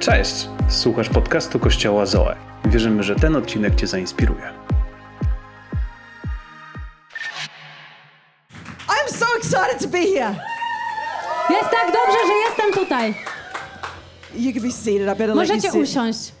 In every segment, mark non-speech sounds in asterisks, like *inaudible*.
Cześć! Słuchasz podcastu Kościoła Zoe. Wierzymy, że ten odcinek Cię zainspiruje. I'm so excited to be here. Jest tak dobrze, że jestem tutaj. You can be seated. I better let Możecie you sit. usiąść.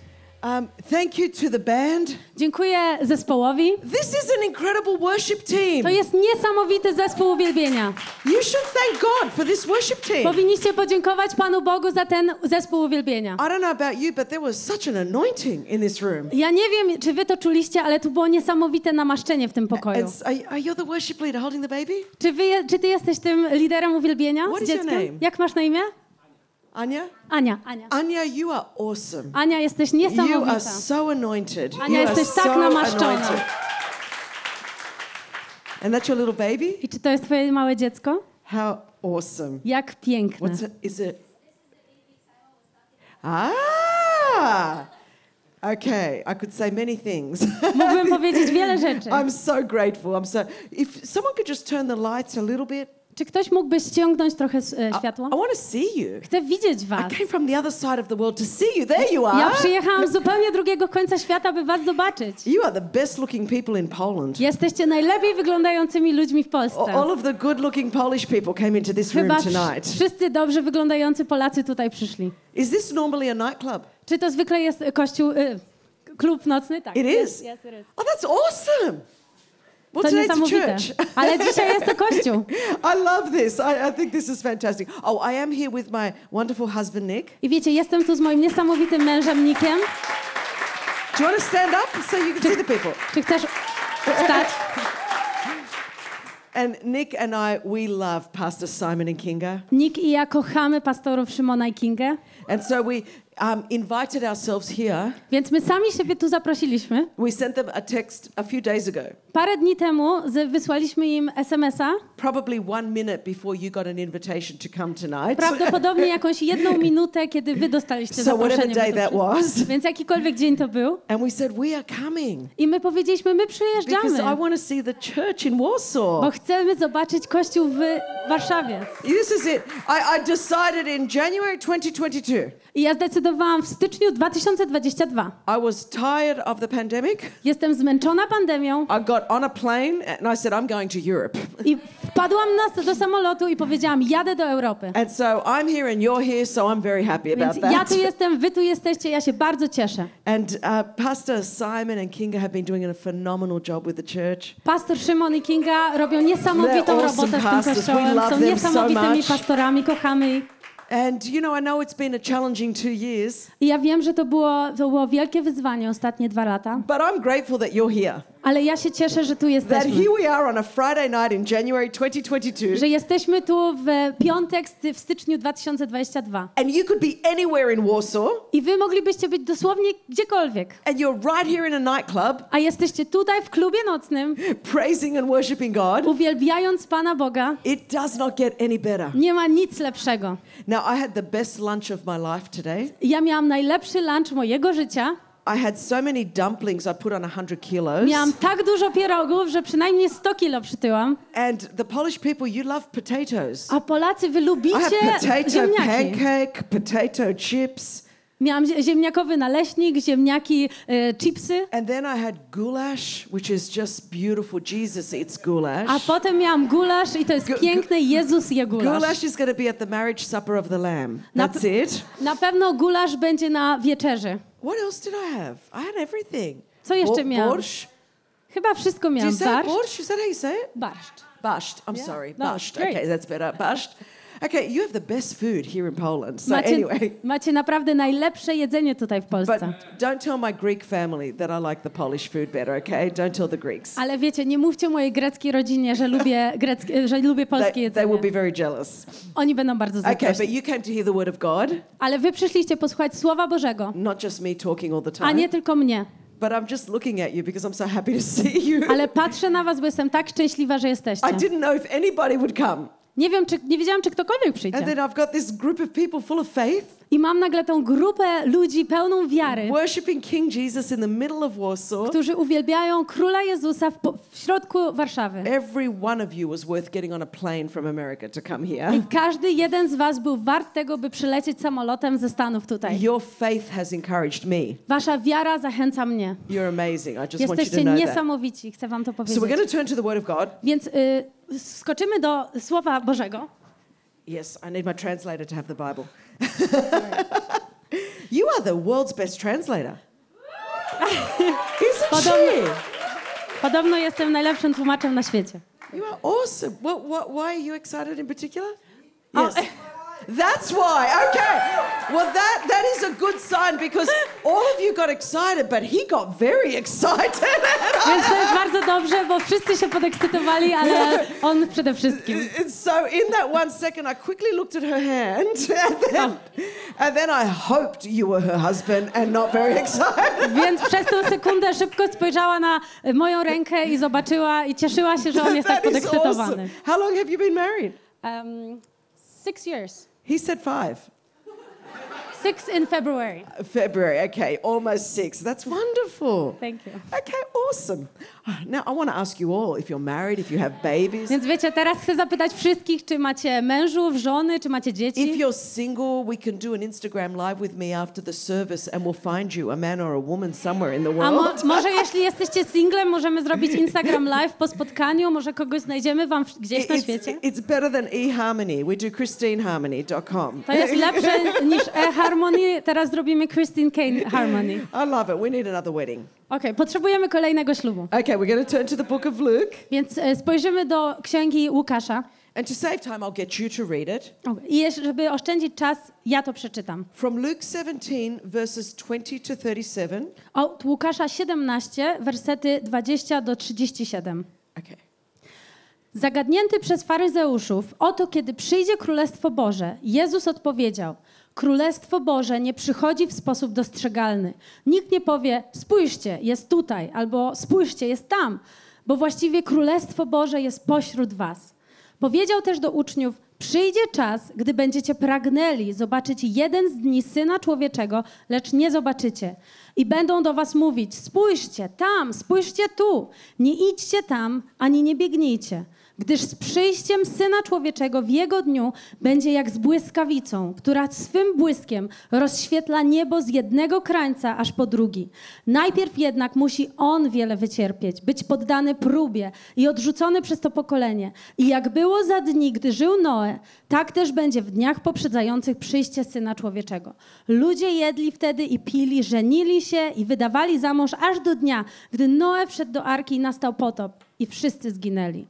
Um, thank you to the band. Dziękuję zespołowi. This is an incredible worship team. To jest niesamowity zespół uwielbienia. You should thank God for this worship team. Powinniście podziękować Panu Bogu za ten zespół uwielbienia. I don't know about you, but there was such an anointing in this room. Ja nie wiem, czy wy to czuliście, ale tu było niesamowite namaszczenie w tym pokoju. Are, are you the worship leader holding the baby? Czy, wy, czy ty jesteś tym liderem uwielbienia What z is your dzieckiem? name? Jak masz na imię? Anya? Ania. Ania. Anya, you are awesome. Ania, jesteś You are so anointed. Ania, you are jesteś tak so namaszczona. anointed. And that's your little baby? I czy to jest twoje małe dziecko? How awesome. Jak piękne. What's it? Is it? Ah! Okay, I could say many things. Mógłbym *laughs* powiedzieć wiele rzeczy. I'm so grateful. I'm so. If someone could just turn the lights a little bit. Czy ktoś mógłby ściągnąć trochę e, I, światła? I want to see you. Chcę widzieć was. I came from the other side of the world to see you. There you are. Ja przyjechałam z zupełnie drugiego końca świata, by was zobaczyć. You are the best looking people in Poland. Jesteście najlepiej wyglądającymi ludźmi w Polsce. All of the good looking Polish people came into this room Chyba tonight. wsz- wszyscy dobrze wyglądający Polacy tutaj przyszli. Is this normally a nightclub? Czy to zwykle jest kościół, y, klub nocny? Tak. It is. jest, jest. Oh, that's awesome. Well, To niesamowite. *laughs* Ale dzisiaj jest to kościół. I love this. I, I think this is fantastic. Oh, I am here with my wonderful husband, Nick. I wiecie, jestem tu z moim niesamowitym mężem Nikiem. Do you want to stand up so you can see the people? Czy chcesz wstać? *laughs* And Nick and I, we love Pastor Simon and Kinga. Nik i ja kochamy pastorów Szymona i Kingę, And so we um, invited ourselves here. więc my sami siebie tu zaprosiliśmy. We sent them a text a few days ago, Parę dni temu wysłaliśmy im SMS-a, probably one minute before you got an invitation to come tonight. prawdopodobnie *laughs* jakąś jedną minutę, kiedy wy dostaliście *laughs* So whatever zaproszenie. day by that was. Więc jakikolwiek dzień to był. And we said, we are coming I my powiedzieliśmy, my because przyjeżdżamy, I want to see the church in Warsaw. bo chcemy zobaczyć kościół w Warszawie. This is it. I, I decided in January 2022. I ja zdecydowałam w styczniu 2022. I was tired of the pandemic. Jestem zmęczona pandemią I got on a plane and I said, I'm going to Europe. i wpadłam na, do samolotu i powiedziałam, jadę do Europy. And so I'm here and you're here, so I'm very happy Więc about ja that. tu jestem, wy tu jesteście, ja się bardzo cieszę. And uh, Pastor Simon and Kinga have been doing a phenomenal job with the church. Pastor Szymon i Kinga robią niesamowitą They're awesome robotę z tym pastors. We kościołem. Są so niesamowitymi much. pastorami, kochamy ich. And you know, I know it's been a challenging two years, I ja wiem, że to było, to było wielkie wyzwanie ostatnie dwa lata, but I'm grateful that you're here. Ale ja się cieszę, że tu That jesteśmy. here we are on a Friday night in January 2022. Że jesteśmy tu w piątek st- w styczniu 2022. And you could be anywhere in Warsaw, I wy moglibyście być dosłownie gdziekolwiek. and you're right here in a nightclub, A jesteście tutaj w klubie nocnym, praising and worshiping God. uwielbiając Pana Boga. It does not get any better. Nie ma nic lepszego. Now, I had the best lunch of my life today. Ja miałam najlepszy lunch mojego życia. I had so many dumplings, I put on 100 kilos. Miałam tak dużo pierogów, że przynajmniej 100 kilo przytyłam. And the Polish people, you love potatoes. A Polacy, wy I lubicie had potato ziemniaki. pancake, potato chips, Miałam zie- ziemniakowy naleśnik, ziemniaki, e, chipsy. and then I had goulash, which is just beautiful. Jesus eats A goulash. potem miałam gulasz i to jest Gu- piękne, Jezus je gulasz. Goulash is going to be at the marriage supper of the Lamb. Na- That's it. Na pewno gulasz będzie na wieczerzy. What else did I have? I had everything. Co jeszcze Bo- miałam? Borscht. Chyba wszystko Do you miałam. say Barszcz. Is that how you say it? Barszcz. Bashed. I'm Yeah. sorry. No, Bashed. great. Okay, that's better. Bashed. Okay, you have the best food here in Poland. So Macie, anyway, *laughs* macie naprawdę najlepsze jedzenie tutaj w but Polsce. don't tell my Greek family that I like the Polish food better, okay? Don't tell the Greeks. Ale wiecie, nie mówcie mojej greckiej rodzinie, że lubię, *laughs* greckie, że lubię polskie They, they will jedzenie. be very jealous. Oni będą bardzo Okay, but zazdrośni. you came to hear the word of God, Ale wy przyszliście posłuchać Słowa Bożego, not just me talking all the a nie time. tylko mnie. But I'm just looking at you because I'm so happy to *laughs* see you. Ale patrzę na was, bo jestem tak szczęśliwa, że jesteście. I didn't know if anybody would come. Nie wiem, czy, nie wiedziałam, czy ktokolwiek And przyjdzie. then I've got this group of people full of faith I mam nagle tą grupę ludzi pełną wiary, worshiping King Jesus in the middle of Warsaw. którzy uwielbiają Króla Jezusa w, po- w środku Warszawy. Every one of you was worth getting on a plane from America to come here. I każdy jeden z was był wart tego, by przylecieć samolotem ze Stanów tutaj. Your faith has encouraged me. Wasza wiara zachęca mnie. You're amazing. I just want you to Jesteście know that. niesamowici, chcę wam to So we're going powiedzieć. to turn to the Word of God. Więc y, skoczymy do Słowa Bożego. Yes, I need my translator to have the Bible. *laughs* you are the world's best translator. *laughs* Isn't Podobno- she? Podobno jestem najlepszym tłumaczem na świecie. You are awesome. What, what, why are you excited in particular? Oh. *laughs* That's why. Okay. Well, that, that is a good sign because all of you got excited, but he got very *laughs* excited. Więc to jest bardzo dobrze, bo wszyscy się podekscytowali, ale *laughs* on przede wszystkim. And so in that one second, I quickly looked at her hand, *laughs* and then, and then I hoped you were her husband and not very excited. Więc przez tę sekundę szybko spojrzała na moją rękę i zobaczyła i cieszyła się, że on jest tak is awesome. podekscytowany. How long have you been married? Um, six years. He said five. Six in February. February, okay, almost six. That's wonderful. Thank you. Okay, awesome. *sighs* Now, I want to ask you all if you're married, if you have babies, Więc wiecie, teraz chcę zapytać wszystkich, czy macie mężów, żony, czy macie if dzieci. you're single, we can do an Instagram live with me after the service and we'll find you a man or a woman somewhere in the A mo world. *laughs* może jeśli jesteście singlem, możemy zrobić Instagram Live po spotkaniu, może kogoś znajdziemy wam gdzieś na It's, świecie. it's better than eHarmony. We do ChristineHarmony.com. To jest *laughs* lepsze niż e-harmony. Teraz zrobimy Christine Kane Harmony. I love it. We need another wedding. Okej, potrzebujemy kolejnego ślubu. Okay, we're going to turn to the book of Luke. Więc e, spojrzymy do księgi Łukasza. And to save time, I'll get you to read it. O, I jeszcze, żeby oszczędzić czas, ja to przeczytam. From Luke 17, verses 20 to 37. Od Łukasza 17, wersety 20 do 37. Okay. Zagadnięty przez faryzeuszów, oto kiedy przyjdzie Królestwo Boże, Jezus odpowiedział: Królestwo Boże nie przychodzi w sposób dostrzegalny. Nikt nie powie: Spójrzcie, jest tutaj, albo spójrzcie, jest tam, bo właściwie Królestwo Boże jest pośród Was. Powiedział też do uczniów: Przyjdzie czas, gdy będziecie pragnęli zobaczyć jeden z dni syna człowieczego, lecz nie zobaczycie. I będą do was mówić: Spójrzcie tam, spójrzcie tu. Nie idźcie tam, ani nie biegnijcie. Gdyż z przyjściem syna człowieczego w jego dniu będzie jak z błyskawicą, która swym błyskiem rozświetla niebo z jednego krańca aż po drugi. Najpierw jednak musi on wiele wycierpieć, być poddany próbie i odrzucony przez to pokolenie. I jak było za dni, gdy żył Noe, tak też będzie w dniach poprzedzających przyjście syna człowieczego. Ludzie jedli wtedy i pili, żenili się i wydawali za mąż aż do dnia, gdy Noe wszedł do arki i nastał potop i wszyscy zginęli.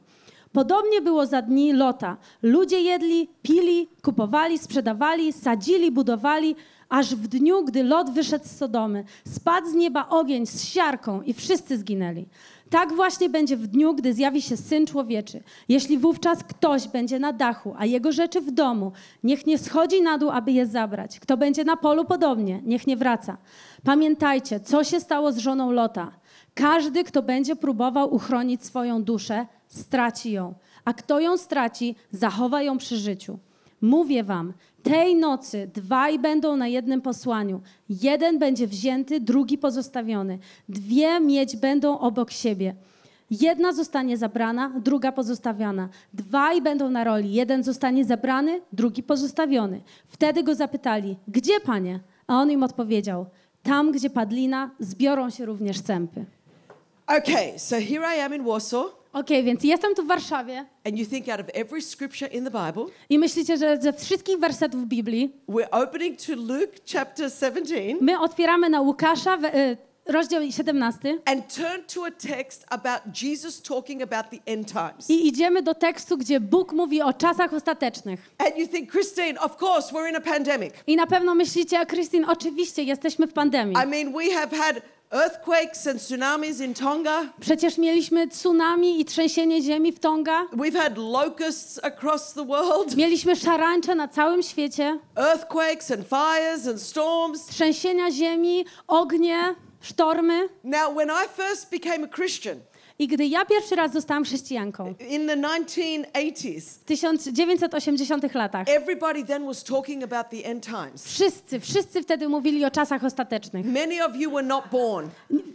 Podobnie było za dni Lota. Ludzie jedli, pili, kupowali, sprzedawali, sadzili, budowali, aż w dniu, gdy Lot wyszedł z Sodomy, spadł z nieba ogień z siarką i wszyscy zginęli. Tak właśnie będzie w dniu, gdy zjawi się Syn Człowieczy. Jeśli wówczas ktoś będzie na dachu, a jego rzeczy w domu, niech nie schodzi na dół, aby je zabrać. Kto będzie na polu podobnie, niech nie wraca. Pamiętajcie, co się stało z żoną Lota. Każdy, kto będzie próbował uchronić swoją duszę, straci ją, a kto ją straci, zachowa ją przy życiu. Mówię wam, tej nocy dwaj będą na jednym posłaniu. Jeden będzie wzięty, drugi pozostawiony. Dwie mieć będą obok siebie. Jedna zostanie zabrana, druga pozostawiona. Dwaj będą na roli. Jeden zostanie zabrany, drugi pozostawiony. Wtedy go zapytali, gdzie panie? A on im odpowiedział, tam gdzie padlina, zbiorą się również sępy. Okay, so here I am in Warsaw, Okej, więc jestem tu w Warszawie and you think out of every scripture in the Bible, i myślicie, że ze wszystkich wersetów Biblii we're opening to Luke chapter 17 my otwieramy na Łukasza y, rozdział 17 and turn to a text about Jesus talking about the end times. i idziemy do tekstu, gdzie Bóg mówi o czasach ostatecznych. And you think, Christine, of course, we're in a pandemic. I na pewno myślicie, Christine, oczywiście jesteśmy w pandemii. I mean, we have had earthquakes and tsunamis in Tonga. Przecież mieliśmy tsunami i trzęsienie ziemi w Tonga. We've had locusts across the world, Mieliśmy szarańcze na całym świecie, earthquakes and fires and storms. trzęsienia ziemi, ognie, sztormy. Now, when I first became a Christian, I gdy ja pierwszy raz zostałam chrześcijanką in the 1980s, w 1980 latach, everybody then was talking about the end times. wszyscy, wszyscy wtedy mówili o czasach ostatecznych. Many of you were not born,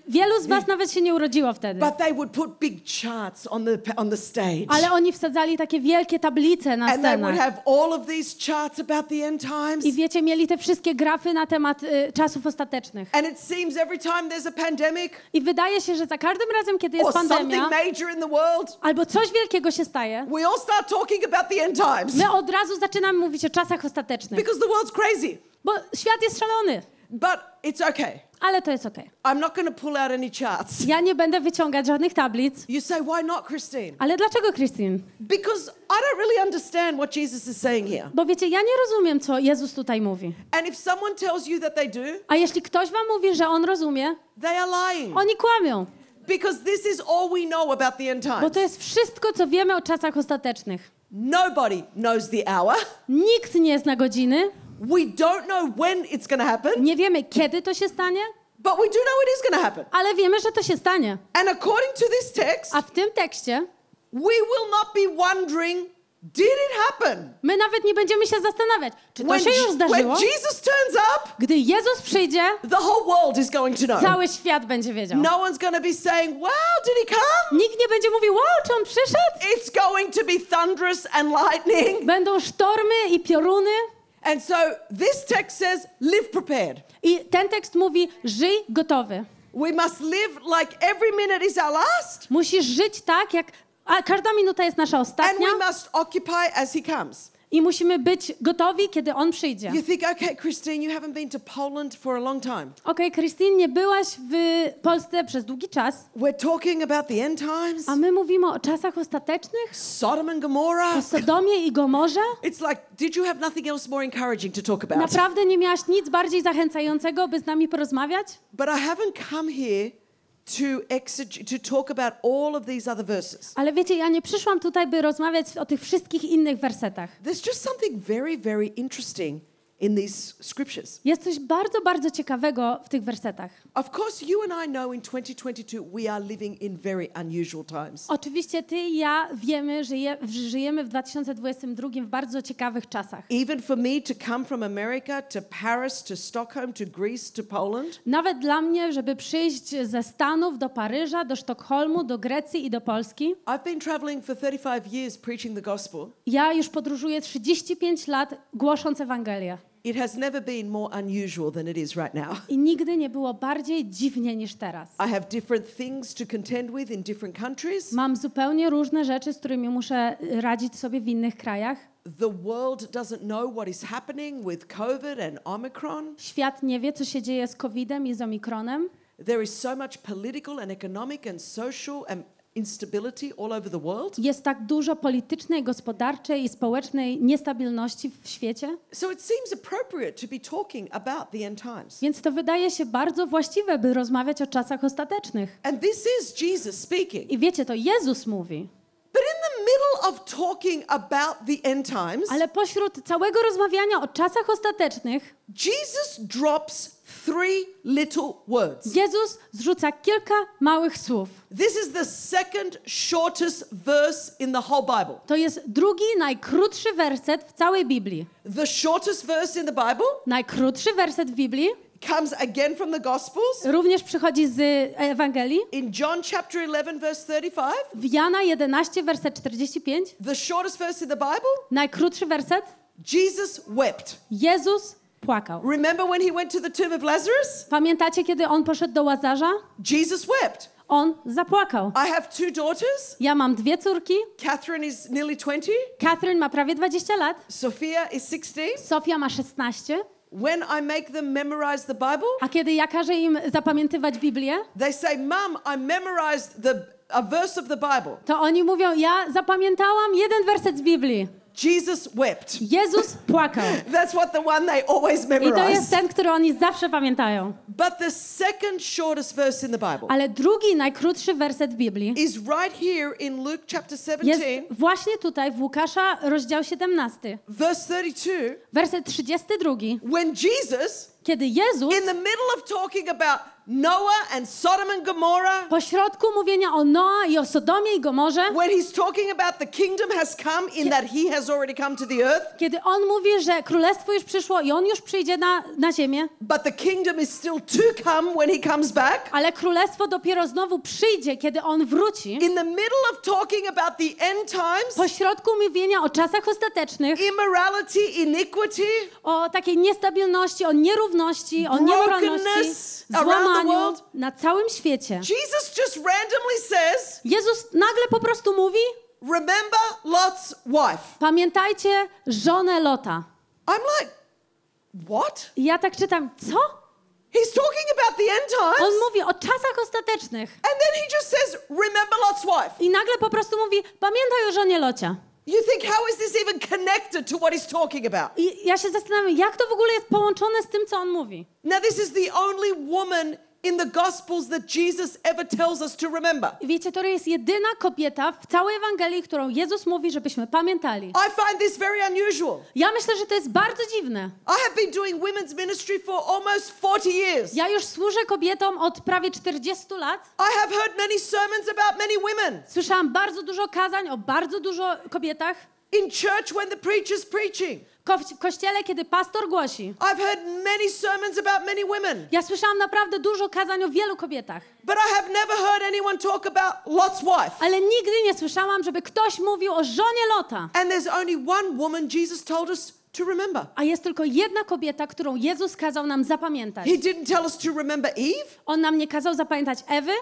Wielu z was nawet się nie urodziło wtedy. but they would put big charts on the on the stage. Ale oni wsadzali takie wielkie tablice na And they would have all of these charts about the end times. I wiecie, mieli te wszystkie grafy na temat y, czasów ostatecznych. And it seems every time there's a pandemic I wydaje się, że za każdym razem, kiedy jest pandemia, something major in the world, albo coś wielkiego się staje, we all start talking about the end times my od razu zaczynamy mówić o czasach ostatecznych. because the world's crazy. Bo świat jest szalony, But it's okay. ale to jest okej. I'm not going to pull out any charts. Ja nie będę wyciągać żadnych tablic. You say, why not, Christine? Ale dlaczego, Christine? Because I don't really understand what Jesus is saying here. Bo wiecie, ja nie rozumiem, co Jezus tutaj mówi. And if someone tells you that they do, A jeśli ktoś wam mówi, że on rozumie, they are lying. oni kłamią. Because this is all we know about the end Bo times. to jest wszystko, co wiemy o czasach ostatecznych. Nobody knows the hour. Nikt nie zna godziny, We don't know when it's going to happen, nie wiemy, kiedy to się stanie, but we do know it is going to happen. ale wiemy, że to się stanie. And according to this text, A w tym tekście we will not be wondering, did it happen? my nawet nie będziemy się zastanawiać, czy to When, się już when zdarzyło. Jesus turns up, Gdy Jezus przyjdzie, the whole world is going to know. cały świat będzie wiedział. No one's going to be saying, wow, did he come? Nikt nie będzie mówił, wow, czy on przyszedł? It's going to be thunderous and lightning. Będą sztormy i pioruny. And so this text says, live prepared. I ten tekst mówi, żyj gotowy. We must live like every minute is our last, Musisz żyć tak, jak a każda minuta jest nasza and ostatnia we must occupy as he comes. i musimy być gotowi, kiedy on przyjdzie. You think, okay, Christine, you haven't been to Poland for a long time. Okej, Christine, nie byłaś w Polsce przez długi czas, We're talking about the end times, a my mówimy o czasach ostatecznych, Sodom and Gomorrah. o Sodomie i Gomorze. It's like, did you have nothing else more encouraging to talk about? Naprawdę nie miałaś nic bardziej zachęcającego, by z nami porozmawiać? But I haven't come here to to talk about all of these other verses. Ale wiecie, ja nie przyszłam tutaj, by rozmawiać o tych wszystkich innych wersetach. There's just something very, very interesting in these scriptures. Jest coś bardzo, bardzo ciekawego w tych wersetach. Of course, you and I know in 2022 we are living in very unusual times. Oczywiście ty i ja wiemy, że je, że żyjemy w 2022 w bardzo ciekawych czasach. Even for me to come from America to Paris to Stockholm to Greece to Poland, Nawet dla mnie, żeby przyjść ze Stanów do Paryża, do Sztokholmu, do Grecji i do Polski. I've been traveling for 35 years preaching the gospel. Ja już podróżuję 35 lat głosząc Ewangelię. It has never been more unusual than it is right now. I nigdy nie było bardziej dziwnie niż teraz. I have different things to contend with in different countries. Mam zupełnie różne rzeczy, z którymi muszę radzić sobie w innych krajach. The world doesn't know what is happening with COVID and Omicron. Świat nie wie, co się dzieje z COVID-em i z Omikronem. There is so much political and economic and social and Jest tak dużo politycznej, gospodarczej i społecznej niestabilności w świecie, So it seems appropriate to be talking about the end times. więc to wydaje się bardzo właściwe, by rozmawiać o czasach ostatecznych. And this is Jesus speaking. I wiecie, to Jezus mówi. But in the middle of talking about the end times, Ale pośród całego rozmawiania o czasach ostatecznych, Jesus drops three little words. Jezus zrzuca kilka małych słów. This is the second shortest verse in the whole Bible. To jest drugi, najkrótszy werset w całej Biblii. The shortest verse in the Bible Najkrótszy werset w Biblii comes again from the Gospels również przychodzi z Ewangelii. in John chapter 11, verse 35. W Jana 11, werset 45, The shortest verse in the Bible, najkrótszy werset, Jesus wept. Jezus płakał. Remember when he went to the tomb of Lazarus? Pamiętacie, kiedy on poszedł do Łazarza? Jesus wept. On zapłakał. I have two daughters. Ja mam dwie córki. Catherine is nearly 20, Catherine ma prawie 20 lat. Sophia is 16. Sofia ma 16. When I make them memorize the Bible, A kiedy ja każę im zapamiętywać Biblię, they say, Mum, I memorized the, a verse of the Bible. to oni mówią, ja zapamiętałam jeden werset z Biblii. Jesus wept. Jezus płakał. *laughs* That's what the one they always I to jest memorize. ten, który oni zawsze pamiętają. But the second shortest verse in the Bible Ale drugi, najkrótszy werset w Biblii is right here in Luke chapter jest 17, właśnie tutaj w Łukasza, rozdział 17, verse 32, werset 32. when Jesus, Kiedy Jezus in the middle of talking about Noah and Sodom and Gomorrah, Pośrodku mówienia o Noa i o Sodomie i Gomorze, when he's talking about the kingdom has come in that he has already come to the earth, kiedy on mówi, że królestwo już przyszło i on już przyjdzie na, na ziemię, but the kingdom is still to come when he comes back. ale królestwo dopiero znowu przyjdzie, kiedy on wróci. In the middle of talking about the end times, Pośrodku mówienia o czasach ostatecznych, immorality, iniquity, o takiej niestabilności, o nierówności, o niemoralności, złamaniu world. na całym świecie. Jesus just randomly says, Jezus nagle po prostu mówi: Remember Lot's wife. Pamiętajcie żonę Lota. I'm like, What? I ja tak czytam, co? He's talking about the end times. On mówi o czasach ostatecznych. And then he just says, Remember Lot's wife. I nagle po prostu mówi: Pamiętaj o żonie Locia. You think, how is this even connected to what he's talking about? I ja się zastanawiam, jak to w ogóle jest połączone z tym, co on mówi. Now, this is the only woman in the Gospels that Jesus ever tells us to remember. Wiecie, to jest jedyna kobieta w całej Ewangelii, którą Jezus mówi, żebyśmy pamiętali. I find this very unusual. Ja myślę, że to jest bardzo dziwne. I have been doing women's ministry for almost 40 years. Ja już służę kobietom od prawie 40 lat. I have heard many sermons about many women. Słyszałam bardzo dużo kazań o bardzo dużo kobietach. In church, when the preacher's preaching, Ko w kościele, kiedy pastor głosi. I've heard many sermons about many women. Ja słyszałam naprawdę dużo kazań o wielu kobietach. But I have never heard anyone talk about Lot's wife. Ale nigdy nie słyszałam, żeby ktoś mówił o żonie Lota. And there's only one woman Jesus told us to remember. A jest tylko jedna kobieta, którą Jezus kazał nam zapamiętać. He didn't tell us to remember Eve. On nam nie kazał zapamiętać Ewy.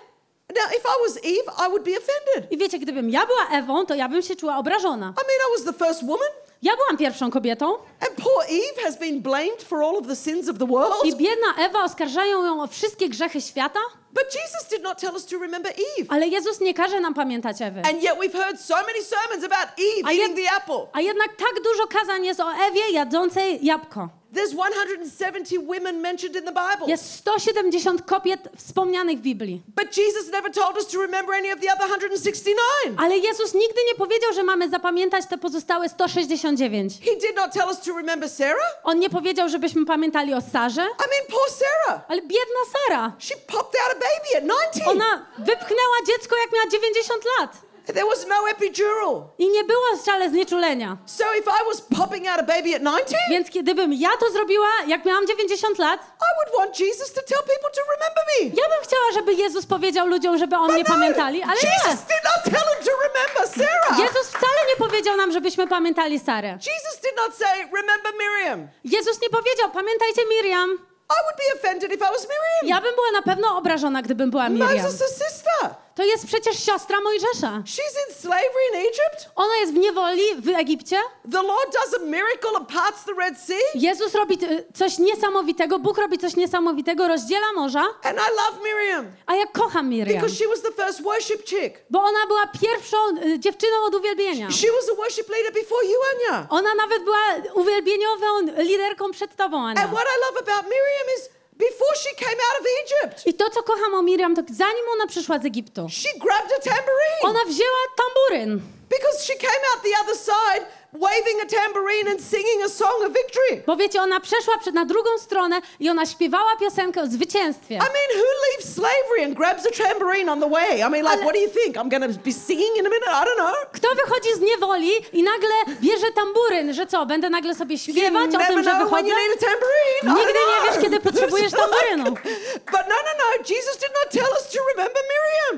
Now, if I was Eve, I would be offended. I wiecie, gdybym ja była Ewą, to ja bym się czuła obrażona. I mean, I was the first woman, Ja byłam pierwszą kobietą and poor Eve has been blamed for all of the sins of the world. i biedna Ewa oskarżają ją o wszystkie grzechy świata, But Jesus did not tell us to remember Eve. ale Jezus nie każe nam pamiętać Ewy. And yet we've heard so many sermons about Eve I eating the apple. A jednak tak dużo kazań jest o Ewie jadzącej jabłko. There's 170 women mentioned in the Bible. Jest 170 kobiet wspomnianych w Biblii. But Jesus never told us to remember any of the other 169. Ale Jezus nigdy nie powiedział, że mamy zapamiętać te pozostałe 169. He did not tell us to remember Sarah. On nie powiedział, żebyśmy pamiętali o Sarze, I mean, poor Sarah. ale biedna Sara. She popped out a baby at 90. Ona wypchnęła dziecko, jak miała 90 lat. There was no epidural. I nie było wcale znieczulenia. So if I was popping out a baby at 90, Więc kiedybym ja to zrobiła, jak miałam 90 lat, I would want Jesus to tell people to remember me. ja bym chciała, żeby Jezus powiedział ludziom, żeby o mnie no, pamiętali, ale nie. Jesus did not tell him to remember Sarah. Jezus wcale nie powiedział nam, żebyśmy pamiętali Sarę. Jesus did not say, remember Miriam. Jezus nie powiedział, pamiętajcie Miriam. I would be offended if I was Miriam. Ja bym była na pewno obrażona, gdybym była Miriam. Moses' sister. To jest przecież siostra Mojżesza. She's in slavery in Egypt. Ona jest w niewoli w Egipcie. The Lord does a miracle and parts the Red Sea. Jezus robi y, coś niesamowitego, Bóg robi coś niesamowitego, rozdziela morza, And I love Miriam a ja kocham Miriam. because she was the first worship chick. Bo ona była pierwszą y, dziewczyną od uwielbienia. She was a worship leader before you, Anya. Ona nawet była uwielbieniową liderką przed tobą, Ania. And what I love about Miriam is before she came out of Egypt, I to, co kocham o Miriam, to zanim ona przyszła z Egiptu, she grabbed a tambourine. Ona wzięła tamburyn. because she came out the other side waving a tambourine and singing a song of victory. Bo wiecie, ona przeszła przed, na drugą stronę i ona śpiewała piosenkę o zwycięstwie. I mean, who leaves slavery and grabs a tambourine on the way? I mean, like, Ale- what do you think? I'm going to be singing in a minute? I don't know. Kto wychodzi z niewoli i nagle bierze tamburyn, że co, będę nagle sobie You śpiewać o never tym, że wychodzę? you need a tambourine. I Nigdy nie wiesz, kiedy *laughs* potrzebujesz tamburynu. But no, no, no. Jesus did not tell us to remember.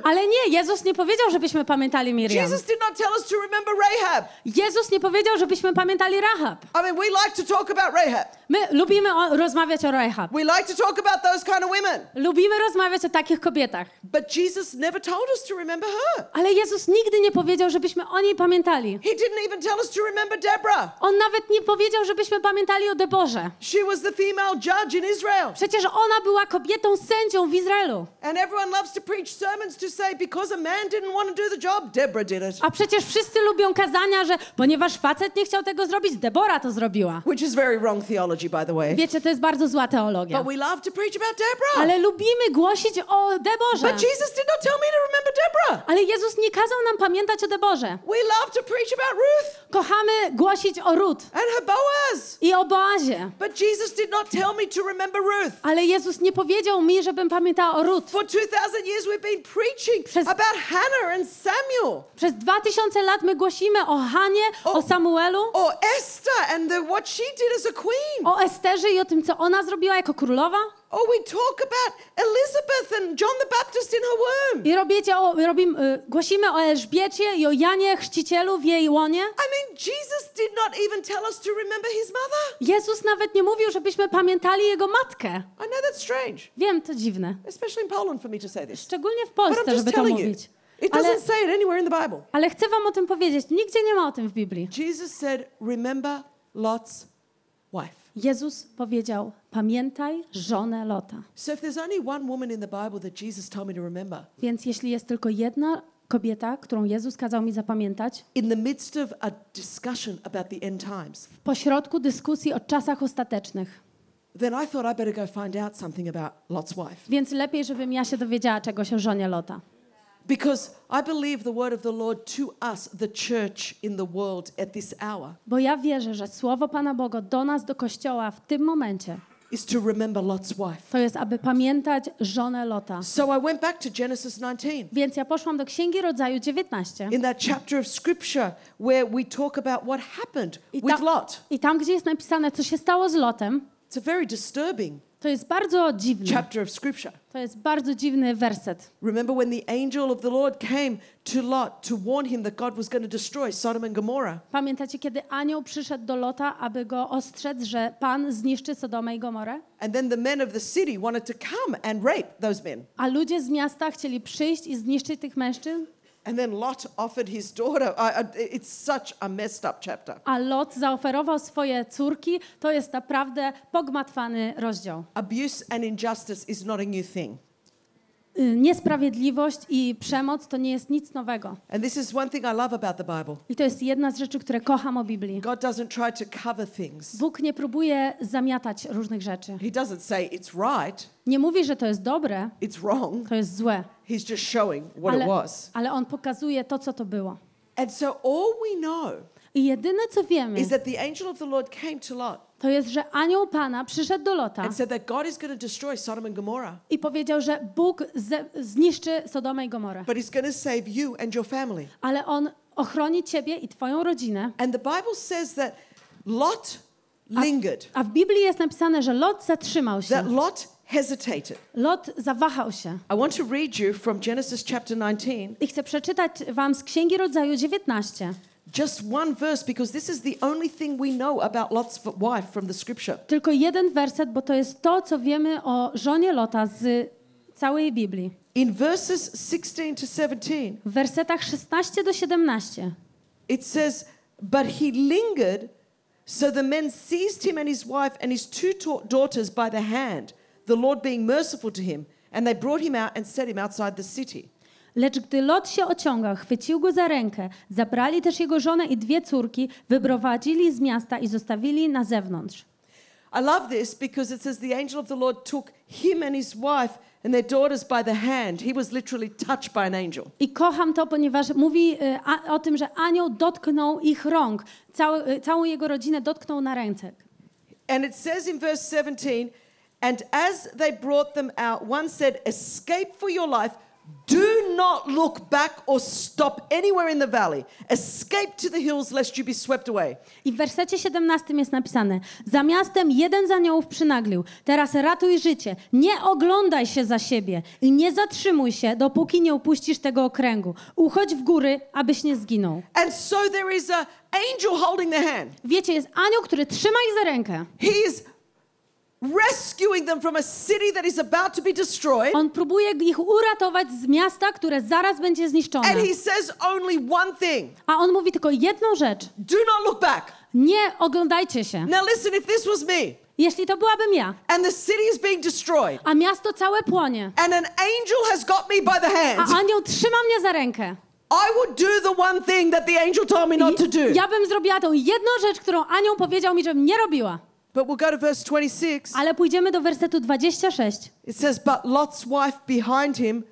Ale nie, Jezus nie powiedział, żebyśmy pamiętali Miriam. Jesus did not tell us to remember Rahab. Jezus nie powiedział, żebyśmy pamiętali Rahab. I mean, we like to talk about Rahab. My lubimy o, rozmawiać o Rahab. We like to talk about those kind of women. Lubimy rozmawiać o takich kobietach. But Jesus never told us to remember her. Ale Jezus nigdy nie powiedział, żebyśmy o niej pamiętali. He didn't even tell us to remember Deborah. On nawet nie powiedział, żebyśmy pamiętali o Deborze. She was the female judge in Israel. Przecież ona była kobietą sędzią w Izraelu. And everyone loves to preach sermons to say, because a man didn't want to do the job, Deborah did it. A przecież wszyscy lubią kazania, że ponieważ facet nie chciał tego zrobić, Debora to zrobiła. Which is very wrong theology. by the way. Wiecie, to jest bardzo zła teologia. But we love to preach about Deborah. Ale lubimy głosić o Deborze. But Jesus did not tell me to remember Deborah. Ale Jezus nie kazał nam pamiętać o Deborze. We love to preach about Ruth Kochamy głosić o Rut and her Boaz. i o Boazie. But Jesus did not tell me to remember Ruth. Ale Jezus nie powiedział mi, żebym pamiętała o Rut. For 2,000 years, we've been preaching Przez- about Hannah and Samuel, Przez dwa tysiące lat my głosimy o Hanie, o Samuelu, or Esther and the, what she did as a queen. o Esterze i o tym, co ona zrobiła jako królowa. Or we talk about Elizabeth and John the Baptist in her womb. I robicie o, robim, y, głosimy o Elżbiecie i o Janie Chrzcicielu w jej łonie. I mean, Jesus did not even tell us to remember his mother. Jezus nawet nie mówił, żebyśmy pamiętali jego matkę. I know that's strange, Wiem, to dziwne. especially in Poland for me to say this. Szczególnie w Polsce, żeby to telling you, mówić. it Ale, doesn't say it anywhere in the Bible. ale chcę wam o tym powiedzieć. Nigdzie nie ma o tym w Biblii. Jesus said, remember Lot's. Jezus powiedział, pamiętaj żonę Lota. So if there's only one woman in the Bible that Jesus told me to remember, Więc jeśli jest tylko jedna kobieta, którą Jezus kazał mi zapamiętać, in the midst of a discussion about the end times, w pośrodku dyskusji o czasach ostatecznych, then I thought I better go find out something about Lot's wife. więc lepiej, żebym ja się dowiedziała czegoś o żonie Lota. Because I believe the word of the Lord to us, the church in the world at this hour, Bo ja wierzę, że słowo Pana Boga do nas, do Kościoła w tym momencie, is to remember Lot's wife. to jest, aby pamiętać żonę Lota. So I went back to Genesis 19. Więc ja poszłam do Księgi Rodzaju 19. In that chapter of scripture where we talk about what happened I with Lot. I tam, gdzie jest napisane, co się stało z Lotem, It's a very disturbing to jest bardzo dziwne. chapter of scripture. To jest bardzo dziwny werset. Remember when the angel of the Lord came to Lot to warn him that God was going to destroy Sodom and Gomorrah? Pamiętacie, kiedy anioł przyszedł do Lota, aby go ostrzec, że Pan zniszczy Sodomę i Gomorę? And then the men of the city wanted to come and rape those men. A ludzie z miasta chcieli przyjść i zniszczyć tych mężczyzn? And then Lot offered his daughter. It's such a messed up chapter. A Lot zaoferował swoje córki. To jest naprawdę pogmatwany rozdział. Abuse and injustice is not a new thing. Y, Niesprawiedliwość i przemoc to nie jest nic nowego. And this is one thing I love about the Bible. I to jest jedna z rzeczy, które kocham o Biblii. God doesn't try to cover things. Bóg nie próbuje zamiatać różnych rzeczy. He doesn't say it's right, Nie mówi, że to jest dobre, it's wrong. to jest złe, He's just showing what it ale, was. ale On pokazuje to, co to było. And so all we know I jedyne, co wiemy, is that the angel of the Lord came to Lot to jest, że anioł Pana przyszedł do Lota and said that God is going to destroy Sodom and Gomorrah, i powiedział, że Bóg ze, zniszczy Sodomę i Gomorę. but he's going to save you and your family. Ale On ochroni ciebie i twoją rodzinę. And the Bible says that Lot lingered, A w Biblii jest napisane, że Lot zatrzymał się. that Lot hesitated. Lot zawahał się. I want to read you from Genesis chapter 19, I chcę przeczytać wam z Księgi Rodzaju 19. Just one verse, because this is the only thing we know about Lot's wife from the scripture. Tylko jeden werset, bo to jest to, co wiemy o żonie Lota z całej Biblii. In verses 16 to 17, W wersetach 16 do 17 it says, But he lingered, so the men seized him and his wife and his two daughters by the hand, the Lord being merciful to him, and they brought him out and set him outside the city. Lecz gdy Lot się ociągał, chwycił go za rękę, zabrali też jego żonę i dwie córki, wyprowadzili z miasta i zostawili na zewnątrz. I love this because it says the angel of the Lord took him and his wife and their daughters by the hand. He was literally touched by an angel. I kocham to, ponieważ mówi y, a, o tym, że anioł dotknął ich rąk, cały, y, całą jego rodzinę dotknął na ręce. And it says in verse 17, and as they brought them out, one said, Escape for your life. Do not look back or stop anywhere in the valley. Escape to the hills lest you be swept away. I w wersecie 17 jest napisane: Za miastem jeden z aniołów przynaglił. Teraz ratuj życie. Nie oglądaj się za siebie i nie zatrzymuj się, dopóki nie opuścisz tego okręgu. Uchodź w góry, abyś nie zginął. And so there is an angel holding their hand. Wiecie, jest anioł, który trzyma ich za rękę. He is rescuing them from a city that is about to be destroyed. On próbuje ich uratować z miasta, które zaraz będzie zniszczone. And he says only one thing A on mówi tylko jedną rzecz: do not look back. Nie oglądajcie się. Now, listen, if this was me Jeśli to byłabym ja, and the city is being destroyed, a miasto całe płonie, and an angel has got me by the hand, a anioł trzyma mnie za rękę, I would do the one thing that the angel told me not to do. ja bym zrobiła tą jedną rzecz, którą anioł powiedział mi, żebym nie robiła. But we'll go to verse 26. Ale pójdziemy do wersetu 26. It says, But Lot's wife behind him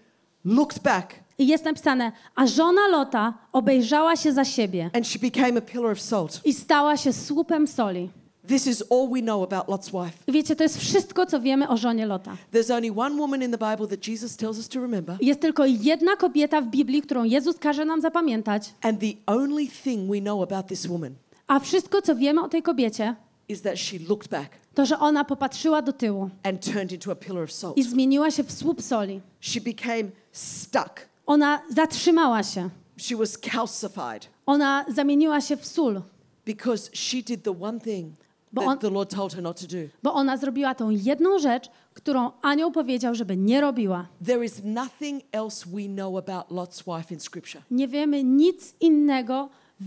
looked back, I jest napisane, a żona Lota obejrzała się za siebie and she became a pillar of salt. i stała się słupem soli. This is all we know about Lot's wife. Wiecie, to jest wszystko, co wiemy o żonie Lota. There's only one woman in the Bible that Jesus tells us to remember, Jest tylko jedna kobieta w Biblii, którą Jezus każe nam zapamiętać, and the only thing we know about this woman a wszystko, co wiemy o tej kobiecie, is that she looked back to, że ona popatrzyła do tyłu and turned into a pillar of salt. i zmieniła się w słup soli. She became stuck. Ona zatrzymała się. She was calcified Ona zamieniła się w sól, because she did the one thing Bo that on- the Lord told her not to do. bo ona zrobiła tą jedną rzecz, którą anioł powiedział, żeby nie robiła. There is nothing else we know about Lot's wife in Scripture. Nie wiemy nic innego w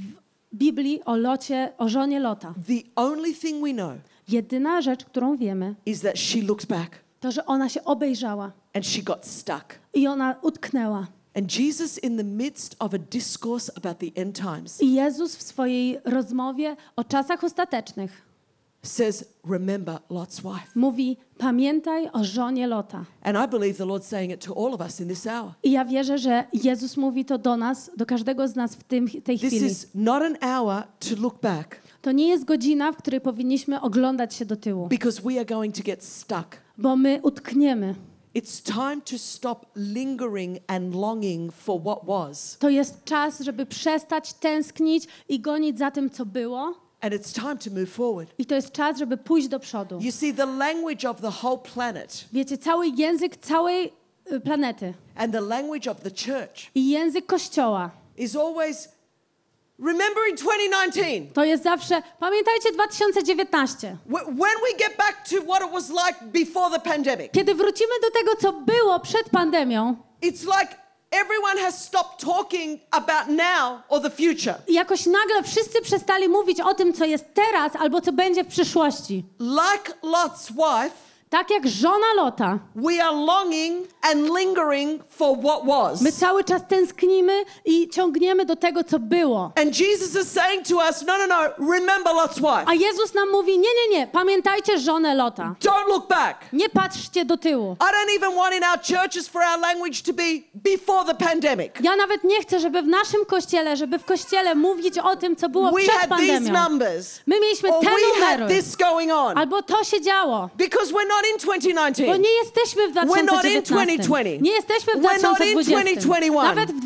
Biblii o Locie, o żonie Lota. The only thing we know Jedyna rzecz, którą wiemy, is that she looked back to, że ona się obejrzała and she got stuck. i ona utknęła. And Jesus, in the midst of a discourse about the end times, I Jezus w swojej rozmowie o czasach ostatecznych says, Remember Lot's wife. mówi: Pamiętaj o żonie Lota. And I believe the Lord's saying it to all of us in this hour. I ja wierzę, że Jezus mówi to do nas, do każdego z nas w tym, tej This chwili. is not an hour to look back To nie jest godzina, w której powinniśmy oglądać się do tyłu, because we are going to get stuck. bo my utkniemy. It's time to stop lingering and longing for what was. To jest czas, żeby przestać tęsknić i gonić za tym, co było. And it's time to move forward. I to jest czas, żeby pójść do przodu. You see, the language of the whole planet Wiecie, cały język całej y, planety and the language of the church i język Kościoła is always remembering 2019. to jest zawsze, pamiętajcie 2019. Wh- When we get back to what it was like before the pandemic, Kiedy wrócimy do tego, co było przed pandemią, it's like everyone has stopped talking about now or the future. i jakoś nagle wszyscy przestali mówić o tym, co jest teraz albo co będzie w przyszłości. Like Lot's wife, Tak jak żona Lota, we are longing and lingering for what was. my cały czas tęsknimy i ciągniemy do tego, co było. And Jesus is saying to us, no, no, no, remember Lot's wife. A Jezus nam mówi: Nie, nie, nie, pamiętajcie żonę Lota. Don't look back. Nie patrzcie do tyłu. I don't even want in our churches for our language to be before the pandemic. Ja nawet nie chcę, żeby w naszym kościele, żeby w kościele mówić o tym, co było We przed had these numbers. My mieliśmy te we had numery. this going on. Albo to się działo. Because we're not in Bo 2019. nie jesteśmy w We're not in 2019. 2020. Nie jesteśmy w We're not in 2020. 2021. Nawet w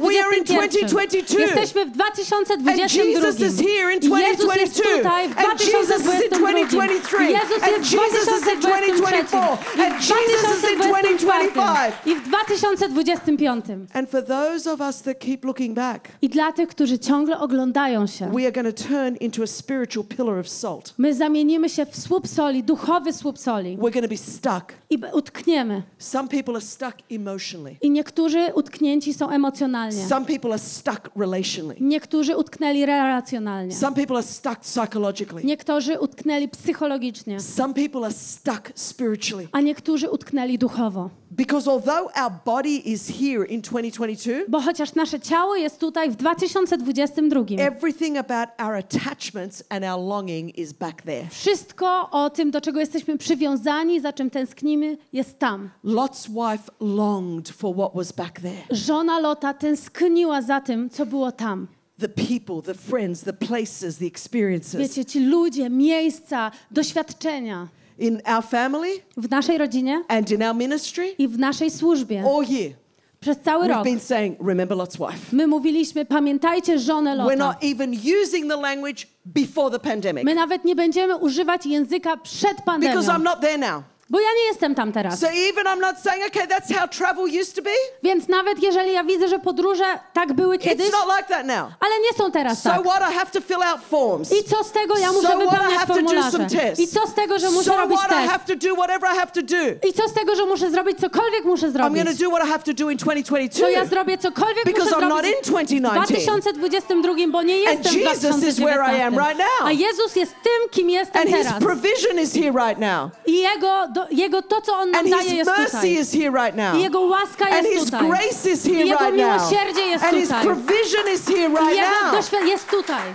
We are in 2021. 2022. Jesteśmy w And 2022. Jesus is here in I Jezus jest 2022. tutaj w And Jesus is in 2022. 2023. I Jezus And jest w Jesus is in 2023. 2024. I And Jesus is in 2025. 2025. I w 2025. And for those of us that keep looking back, I dla tych, którzy ciągle oglądają się, we are going to turn into a spiritual pillar of salt. my zamienimy się w słup soli, duchowy słup soli We're going to be stuck. i utkniemy. Some people are stuck emotionally. I niektórzy utknięci są emocjonalnie. Some people are stuck relationally. Niektórzy utknęli relacjonalnie. Some people are stuck psychologically. Niektórzy utknęli psychologicznie, Some people are stuck spiritually. a niektórzy utknęli duchowo. Because although our body is here in 2022, Bo chociaż nasze ciało jest tutaj w 2022, everything about our attachments and our longing is back there. wszystko o tym, do czego jesteśmy przywiązani, za czym tęsknimy, jest tam. Lot's wife longed for what was back there. Żona Lota tęskniła za tym, co było tam. The people, the friends, the places, the experiences. Wiecie, ci ludzie, miejsca, doświadczenia In our family w naszej rodzinie and in our ministry, i w naszej służbie all year, przez cały we've rok. been saying, remember Lot's wife. My mówiliśmy, pamiętajcie żonę We're Lota. not even using the language before the pandemic My nawet nie będziemy używać języka przed pandemią, because I'm not there now. Bo ja nie jestem tam teraz. So even I'm not saying, okay, that's how travel used to be. Więc nawet jeżeli ja widzę, że podróże tak były kiedyś, It's not like that now. ale nie są teraz So tak. what? I have to fill out forms. I co z tego, ja muszę So what? I wypełniać have to do formularze. tests. I co z tego, że muszę So robić what? I test. have to do whatever I have to do. I co z tego, że muszę zrobić cokolwiek muszę I'm zrobić. going to do what I have to do in To ja 2022. zrobię cokolwiek Because muszę I'm not zrobić in 2019. w 2022, bo nie jestem w Jesus is where I am 2019. right now. A Jezus jest tym, kim jestem And His teraz. provision is here right now. I Jego, do, jego to, co On nam And daje, His jest mercy tutaj. is here right now. I Jego łaska And jest His tutaj. grace is here I Jego right now. miłosierdzie jest And His tutaj. provision is here I right Jego now. doświad- jest tutaj.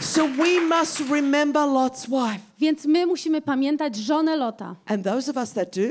So we must remember Lot's wife. Więc my musimy pamiętać żonę Lota. And those of us that do,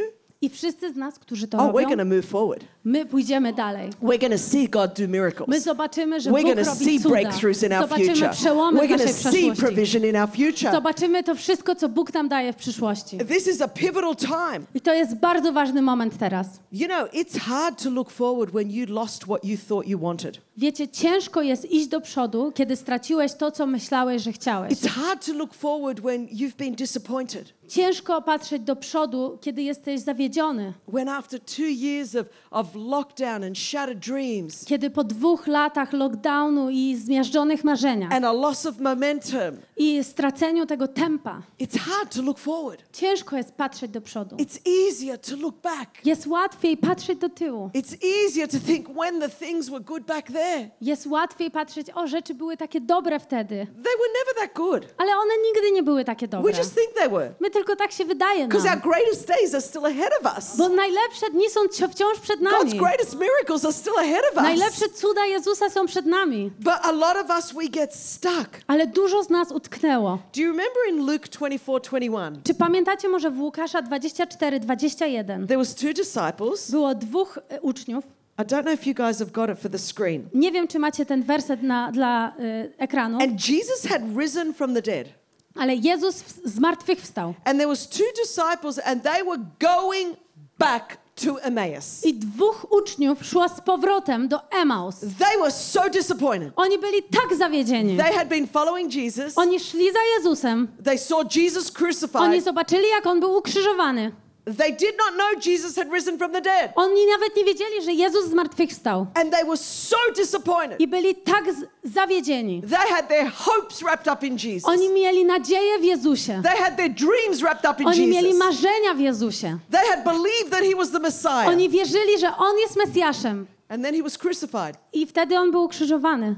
I wszyscy z nas, którzy to oh, we're robią, going to move forward. my pójdziemy dalej. We're going to see God do miracles. My zobaczymy, że We're Bóg going to robi see cuda. breakthroughs in our Zobaczymy future. przełomy We're w going to naszej see przeszłości. provision in our future. Zobaczymy to wszystko, co Bóg nam daje w przyszłości. This is a pivotal time. I to jest bardzo ważny moment teraz. You know, it's hard to look forward when you lost what you thought you wanted. Wiecie, ciężko jest iść do przodu, kiedy straciłeś to, co myślałeś, że chciałeś. It's hard to look forward when you've been disappointed. Ciężko patrzeć do przodu, kiedy jesteś zawiedziony. When after two years of, of lockdown and shattered dreams Kiedy po dwóch latach lockdownu i zmiażdżonych marzeniach and a loss of momentum, i straceniu tego tempa, it's hard to look forward. ciężko jest patrzeć do przodu. It's easier to look back. Jest łatwiej patrzeć do tyłu. It's easier to think when the things were good back there. Jest łatwiej patrzeć, o, rzeczy były takie dobre wtedy, They were never that good. ale one nigdy nie były takie We dobre. just think they were. My tylko tak się wydaje Because our nam. greatest days are still ahead of us. Bo najlepsze dni są wciąż przed God's nami. greatest miracles are still ahead of us. Najlepsze cuda Jezusa są przed nami. But a lot of us, we get stuck. Ale dużo z nas utknęło. Do you remember in Luke 24 21? Czy pamiętacie może w Łukasza 24, 21? There was two disciples. Było dwóch e, uczniów. I don't know if you guys have got it for the screen. Nie wiem, czy macie ten werset na, dla y, ekranu, And Jesus had risen from the dead. Ale Jezus w, z martwych wstał. And there was two disciples and they were going back to Emmaus. I dwóch uczniów szło z powrotem do Emaus. They were so disappointed. Oni byli tak zawiedzieni. They had been following Jesus. Oni szli za Jezusem. They saw Jesus Oni crucified. zobaczyli, jak on był ukrzyżowany. They did not know Jesus had risen from the dead. Oni nawet nie wiedzieli, że Jezus z martwych wstał. And they were so disappointed. I byli tak zawiedzieni. They had their hopes wrapped up in Jesus. Oni mieli nadzieję w Jezusie. They had their dreams wrapped up in Oni mieli Jesus. marzenia w Jezusie. They had believed that he was the Messiah. Oni wierzyli, że On jest Mesjaszem. And then he was crucified. I wtedy On był ukrzyżowany.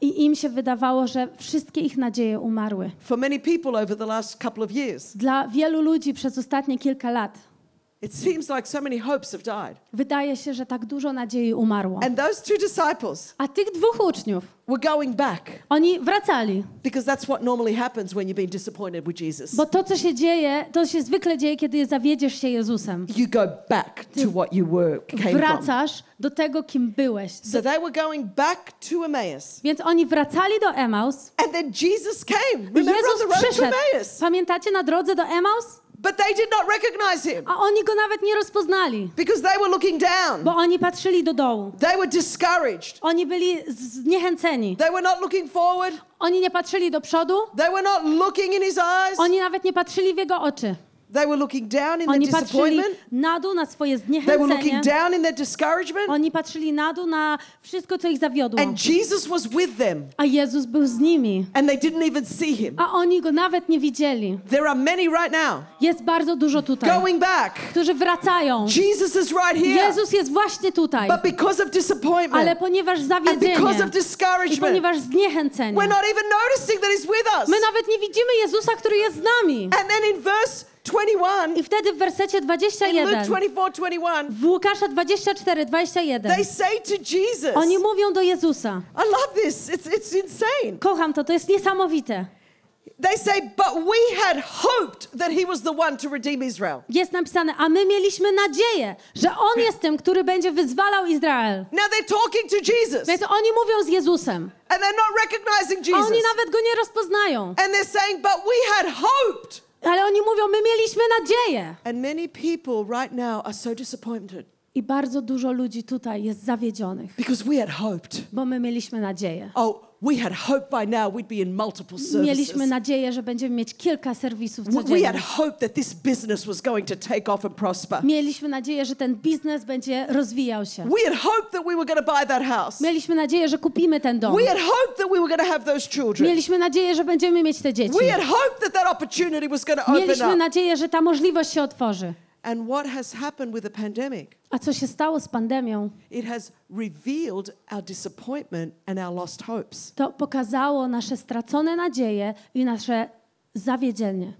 I im się wydawało, że wszystkie ich nadzieje umarły. For many people over the last couple of years, Dla wielu ludzi przez ostatnie kilka lat it seems like so many hopes have died. wydaje się, że tak dużo nadziei umarło. And those two disciples A tych dwóch uczniów, were going back oni wracali. because that's what normally happens when you've been disappointed with Jesus. Bo to, co się dzieje, to się zwykle dzieje, kiedy zawiedziesz się Jezusem. You go back to what you were came from. Wracasz do tego, kim byłeś. So they were going back to Emmaus. Więc oni wracali do Emaus And then Jesus came. Remember on Jezus the road to przyszedł. Emmaus? Pamiętacie na drodze do Emaus? But they did not recognize him A oni go nawet nie rozpoznali, because they were looking down. bo oni patrzyli do dołu. They were discouraged. Oni byli zniechęceni. They were not looking forward. Oni nie patrzyli do przodu, They were not looking in his eyes. oni nawet nie patrzyli w jego oczy. They were looking down in their Oni patrzyli disappointment. na dół, na swoje They were zniechęcenie. looking down in their discouragement. Oni patrzyli na dół, na wszystko, co ich zawiodło. And Jesus was with them. A Jezus był z nimi. And they didn't even see him. A oni go nawet nie widzieli. There are many right now Jest bardzo dużo tutaj, going back. którzy wracają. Jesus is right here. Jezus jest właśnie tutaj. But because of Ale disappointment ponieważ and because zawiedzenie of i discouragement, ponieważ zniechęcenie, we're not even noticing that he's with us. my nawet nie widzimy Jezusa, który jest z nami. And then in verse 21, I wtedy w wersecie in Luke 21, 24 21, w Łukasza 24, 21, they say to Jesus, oni mówią do Jezusa. I love this, it's, it's insane. Kocham to, to jest niesamowite. They say, but we had hoped that he was the one to redeem Israel. Jest napisane, a my mieliśmy nadzieję, że On jest tym, który będzie wyzwalał Izrael. Now they're talking to Jesus Więc oni mówią z Jezusem, and they're not recognizing a oni Jesus. nawet Go nie rozpoznają. And they're saying, but we had hoped. Ale oni mówią, my mieliśmy nadzieję. And many people right now are so disappointed I bardzo dużo ludzi tutaj jest zawiedzionych, because we had hoped. bo my mieliśmy nadzieję. Oh, we had hoped by now we'd be in multiple services. Mieliśmy nadzieję, że będziemy mieć kilka serwisów We- We had codziennie. hoped that this business was going to take off and prosper. Mieliśmy nadzieję, że ten biznes będzie rozwijał się. We had hoped that we were going to buy that house. Mieliśmy nadzieję, że kupimy ten dom. We had hoped that we were going to have those children. Mieliśmy nadzieję, że będziemy mieć te dzieci. We had hoped that that opportunity was going to open Mieliśmy up. nadzieję, że ta możliwość się otworzy. And what has happened with the pandemic? A co się stało z pandemią? It has revealed our disappointment and our lost hopes. To pokazało nasze stracone nadzieje i nasze zawiedzenie.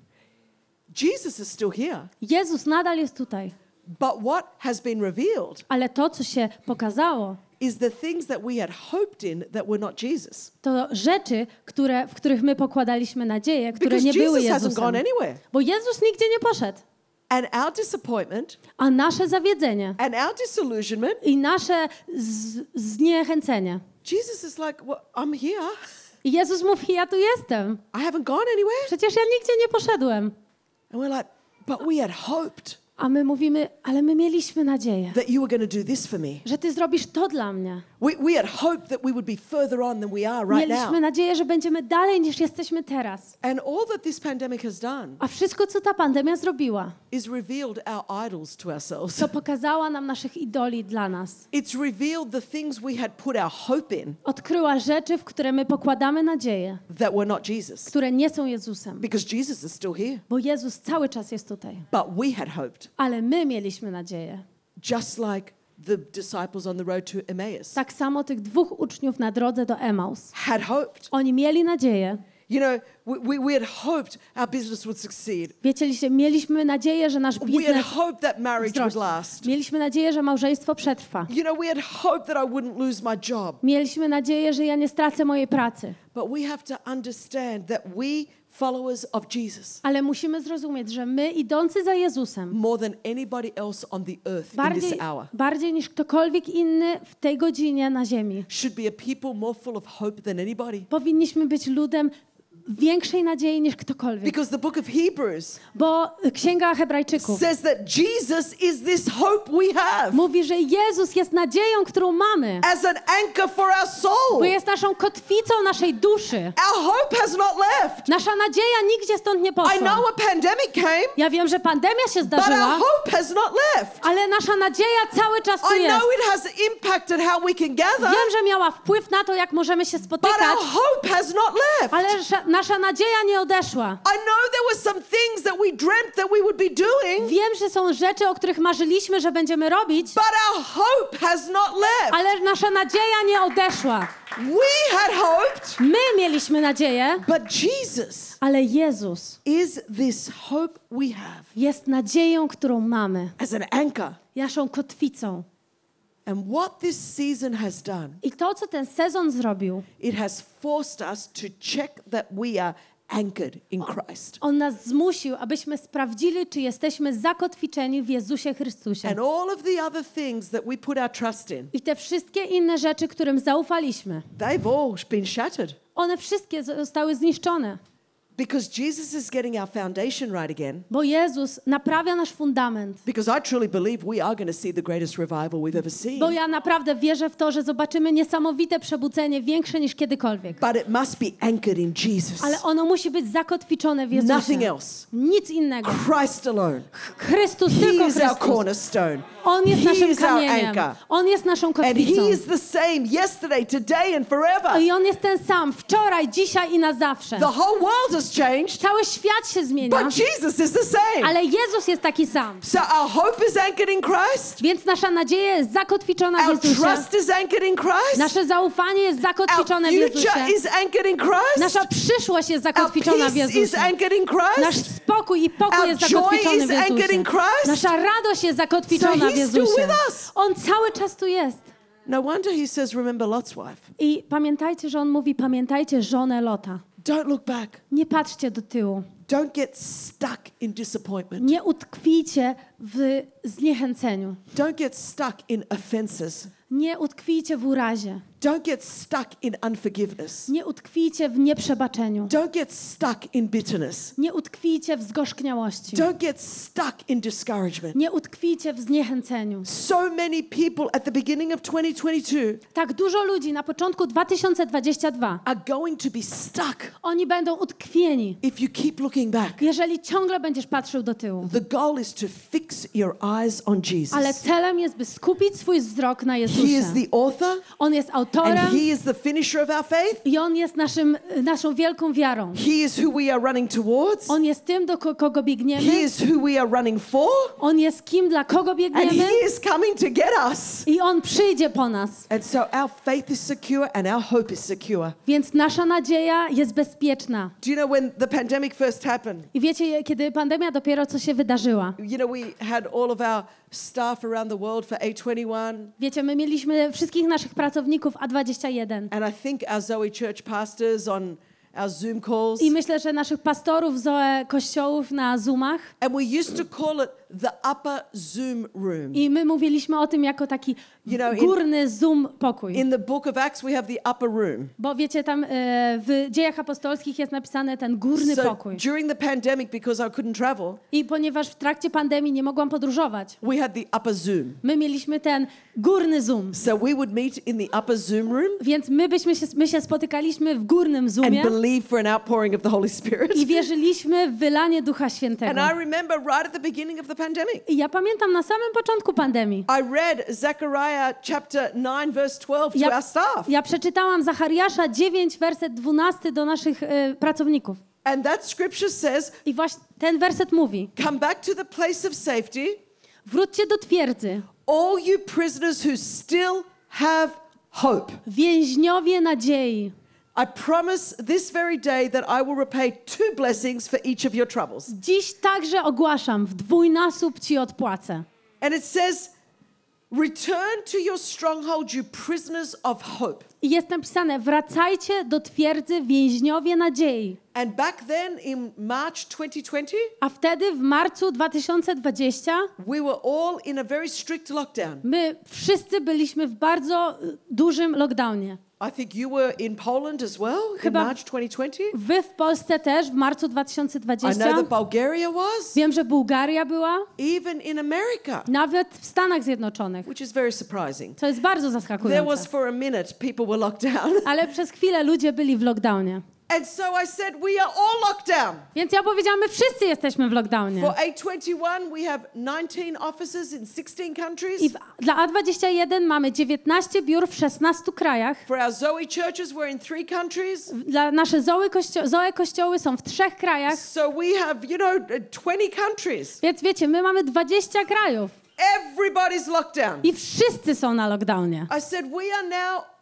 Jesus is still here, Jezus nadal jest tutaj, but what has been revealed ale to, co się pokazało, is the things that we had hoped in that were not Jesus. To rzeczy, które, w których my pokładaliśmy nadzieję, które Because nie były Jesus hasn't Jezusem. gone anywhere. Bo Jezus nigdzie nie poszedł. And our disappointment A nasze zawiedzenie and our disillusionment, i nasze zniechęcenie. Jesus is like, well, I'm here. I Jezus mówi, ja tu jestem. I haven't gone anywhere. Przecież ja nigdzie nie poszedłem. And we're like, but we had hoped A my mówimy, ale my mieliśmy nadzieję, that you were do this for me. że Ty zrobisz to dla mnie. We, we had hoped that we would be further on than we are right Mieliśmy now. nadzieję, że będziemy dalej niż jesteśmy teraz. And all that this pandemic has done A wszystko, co ta pandemia zrobiła, is revealed our idols to ourselves. to pokazała nam naszych idoli dla nas. It's revealed the things we had put our hope in Odkryła rzeczy, w które my pokładamy nadzieję, that were not Jesus. które nie są Jezusem. Because Jesus is still here. Bo Jezus cały czas jest tutaj. But we had hoped, Ale my mieliśmy nadzieję. just like the disciples on the road to Emmaus Tak samo tych dwóch uczniów na drodze do Emaus. had hoped. Oni mieli nadzieję. You know, we, we, we had hoped our business would succeed. Wiecie, mieliśmy nadzieję, że nasz We had biznes hoped that marriage would last. Mieliśmy nadzieję, że małżeństwo przetrwa. You know, we had hoped that I wouldn't lose my job. Mieliśmy nadzieję, że ja nie stracę mojej pracy. But we have to understand that we, followers of Jesus, Ale musimy zrozumieć, że my, idący za Jezusem, more than anybody else on the earth in bardziej, this hour, bardziej niż ktokolwiek inny w tej godzinie na ziemi, should be a people more full of hope than anybody. powinniśmy być ludem większej nadziei niż ktokolwiek. Because the book of Hebrews Bo Księga Hebrajczyków says that Jesus is this hope we have mówi, że Jezus jest nadzieją, którą mamy. as an anchor for our soul. Bo jest naszą kotwicą naszej duszy. Our hope has not left. Nasza nadzieja nigdzie stąd nie I poszła. know a pandemic came, Ja wiem, że pandemia się but our zdarzyła, hope has not left. ale nasza nadzieja cały czas tu I jest. know it has impacted how we can gather, Wiem, że miała wpływ na to, jak możemy się but spotykać, our hope has not left. ale nasza- nadzieja nie odeszła. I know there were some things that we dreamt that we would be doing, Wiem, że są rzeczy, o których marzyliśmy, że będziemy robić, but our hope has not left. ale nasza nadzieja nie odeszła. We had hoped, My mieliśmy nadzieję, but Jesus ale Jezus is this hope we have jest nadzieją, którą mamy, as an anchor. naszą kotwicą. And what this season has done, I to, co ten sezon zrobił, it has forced us to check that we are anchored in Christ. on nas zmusił, abyśmy sprawdzili, czy jesteśmy zakotwiczeni w Jezusie Chrystusie. And all of the other things that we put our trust in, I te wszystkie inne rzeczy, którym zaufaliśmy, they've all been shattered one wszystkie zostały zniszczone, because Jesus is getting our foundation right again. bo Jezus naprawia nasz fundament. Because I truly believe we are going to see the greatest revival we've ever seen. Bo ja naprawdę wierzę w to, że zobaczymy niesamowite przebudzenie, większe niż kiedykolwiek. But it must be anchored in Jesus. Ale ono musi być zakotwiczone w Nothing Jezusie. else. Nic innego. Christ alone. Chrystus, He tylko is our cornerstone. On jest He naszym is our kamieniem. anchor. On jest naszą And kotwicą. He is the same yesterday, today, and forever. I On jest ten sam wczoraj, dzisiaj i na zawsze. The whole world has changed, Cały świat się zmienia, but Jesus is the same. ale Jezus jest taki sam. So our hope is anchored in Christ. Więc nasza nadzieja jest zakotwiczona w Our Jezusie. trust is anchored in Christ. Nasze zaufanie jest Our zakotwiczone w Jezusie. is anchored in Christ. Nasza przyszłość jest Our zakotwiczona w peace is Jezusie. anchored in Nasz Christ. spokój i pokój Our jest joy zakotwiczony is w anchored in Jezusie. Christ. Nasza radość jest zakotwiczona So w he's still Jezusie. with us. On cały czas tu jest. No wonder he says, remember Lot's wife. I pamiętajcie, że on mówi, pamiętajcie żonę Lota. Don't look back. Nie patrzcie do tyłu. Don't get stuck in disappointment. Nie utkwijcie w zniechęceniu. Don't get stuck in offenses. Nie utkwijcie w urazie. Don't get stuck in unforgiveness. Nie utkwijcie w nieprzebaczeniu. Don't get stuck in bitterness. Nie utkwijcie w zgorzkniałości. Don't get stuck in discouragement. Nie utkwijcie w zniechęceniu. So many people at the beginning of 2022 Tak dużo ludzi na początku 2022, are going to be stuck oni będą utkwieni, if you keep looking back. jeżeli ciągle będziesz patrzył do tyłu. The goal is to fix your eyes on Ale Jesus. celem jest, by skupić swój wzrok na He is the author On jest and autorem He is the finisher of our faith. i On jest naszym, naszą wielką wiarą. He is who we are running towards. On jest tym, do ko- kogo He biegniemy. is who we are running for. On jest kim, dla kogo And biegniemy. He is coming to get us. I On przyjdzie po nas. And so our faith is secure and our hope is secure. Więc nasza nadzieja jest bezpieczna. Do you know when the pandemic first happened. I wiecie, kiedy pandemia dopiero co się wydarzyła. You know, we had all of our staff around the world for A21, Wiecie, my mieliśmy wszystkich naszych pracowników A21. and I think our Zoe Church pastors on our Zoom calls. I myślę, że naszych pastorów Zoe kościołów na Zoomach. And we used to call it the upper Zoom room. I my mówiliśmy o tym jako taki You know, in- górny Zoom pokój. In the book of Acts, we have the upper room. Bo wiecie, tam e, w dziejach apostolskich jest napisane ten górny So pokój. during the pandemic, because I couldn't travel, I ponieważ w trakcie pandemii nie mogłam podróżować, we had the upper Zoom. my mieliśmy ten górny Zoom. So we would meet in the upper Zoom room Więc my byśmy się, my się spotykaliśmy w górnym Zoomie and believe for an outpouring of the Holy Spirit. i wierzyliśmy w wylanie Ducha And Świętego. I remember right at the beginning of the pandemic, I ja pamiętam na samym początku pandemii. I read Zechariah chapter 9, verse 12 to Ja, our staff. ja przeczytałam Zachariasza 9, werset 12 do naszych e, pracowników. And that scripture says, I właśnie ten werset mówi: Come back to the place of safety, Wróćcie do twierdzy, all you prisoners who still have hope. więźniowie nadziei. I promise this very day that I will repay two blessings for each of your troubles. Dziś także ogłaszam, w dwójnasób ci odpłacę. And it says, Return to your stronghold, you prisoners of hope. I jest napisane: wracajcie do twierdzy więźniowie nadziei. And back then in March 2020, A wtedy w marcu 2020 we were all in a very strict lockdown. my wszyscy byliśmy w bardzo dużym lockdownie. I think you were in Poland as well in Chyba- March 2020. Wy w Polsce też w marcu I know 2020. that Bulgaria was, Wiem, że Bułgaria była, even in America, nawet w Stanach Zjednoczonych, which is very surprising. co jest bardzo There was zaskakujące. for a minute people were locked down. *laughs* Ale przez chwilę ludzie byli w lockdownie. And so I said, We are all locked down. Więc ja powiedziałam, my wszyscy jesteśmy w lockdownie. For A21, we have 19 offices in 16 countries. I w, dla A21 mamy 19 biur w 16 krajach. For our Zoe churches, we're in three countries. Dla nasze Zoe, kościo Zoe kościoły są w trzech krajach. So we have, you know, 20 countries. Więc wiecie, my mamy 20 krajów Everybody's locked down. i wszyscy są na lockdownie. I said, We are now.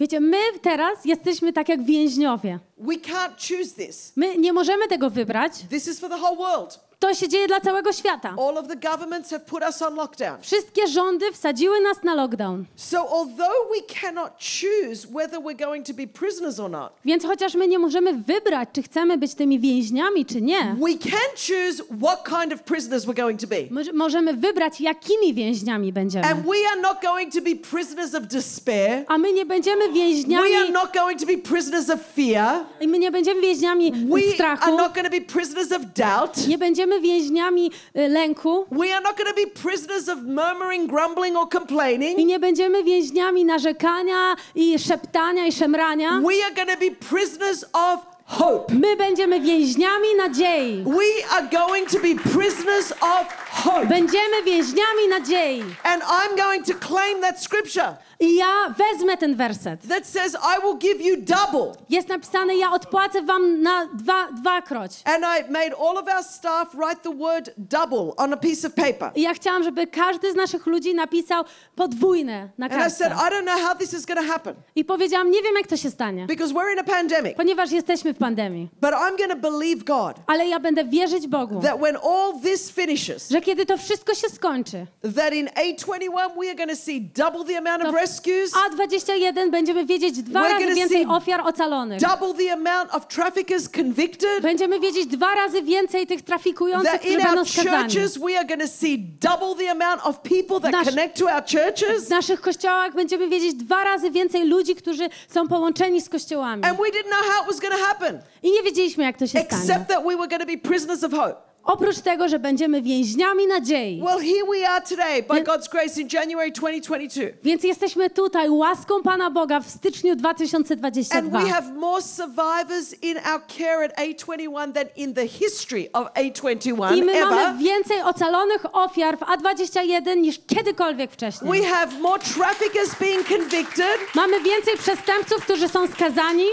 Wiecie, my teraz jesteśmy tak jak więźniowie. We can't choose this. My nie możemy tego wybrać. This is for the whole world. To się dzieje dla całego świata. All of the governments have put us on lockdown. Wszystkie rządy wsadziły nas na lockdown. So, although we cannot choose whether we're going to be prisoners or not, Więc chociaż my nie możemy wybrać, czy chcemy być tymi więźniami, czy nie, we can choose what kind of prisoners we're going to be. mo- możemy wybrać, jakimi więźniami będziemy. And we are not going to be prisoners of despair. A my nie będziemy We are więźniami, not going to be prisoners of fear. I my nie będziemy więźniami We are strachu, not going to be prisoners of doubt. nie będziemy więźniami y, lęku We are not going to be prisoners of murmuring, grumbling, or i complaining. nie będziemy więźniami narzekania i szeptania i szemrania. We are going to be prisoners of hope. My będziemy więźniami nadziei. We are going to be prisoners of hope. Będziemy więźniami nadziei. And I'm going to claim that scripture I ja wezmę ten werset. that says, I will give you double. Jest napisane, ja odpłacę wam na dwa, dwakroć. And I made all of our staff write the word double on a piece of paper. I ja chciałam, żeby każdy z naszych ludzi napisał podwójne na And I said. I don't know how this is going to happen I powiedziałam, nie wiem jak to się stanie, because we're in a pandemic, ponieważ jesteśmy w pandemii. but I'm going to believe God Ale ja będę wierzyć Bogu, that when all this finishes, że kiedy to wszystko się skończy, that in A21 we are going to see double the amount of To- rescues, A21 będziemy wiedzieć dwa We're razy więcej ofiar ocalonych. double the amount of traffickers convicted, Będziemy wiedzieć dwa razy więcej tych trafikujących, którzy będą skazani. churches we are going to see double the amount of people that Nasz- connect to our W churches. naszych kościołach będziemy wiedzieć dwa razy więcej ludzi, którzy są połączeni z kościołami. And we didn't know how it was going to happen, I nie wiedzieliśmy, jak to się stanie. except that we were going to be prisoners of hope. Oprócz tego, że będziemy więźniami nadziei. Well, here we are today, by Więc- God's grace, in January 2022. Więc jesteśmy tutaj łaską Pana Boga w styczniu And 2022. we have more survivors in our care at A21 than in the history of A21 I my ever. mamy więcej ocalonych ofiar w A21 niż kiedykolwiek wcześniej. We have more traffickers being convicted. Mamy więcej przestępców, którzy są skazani.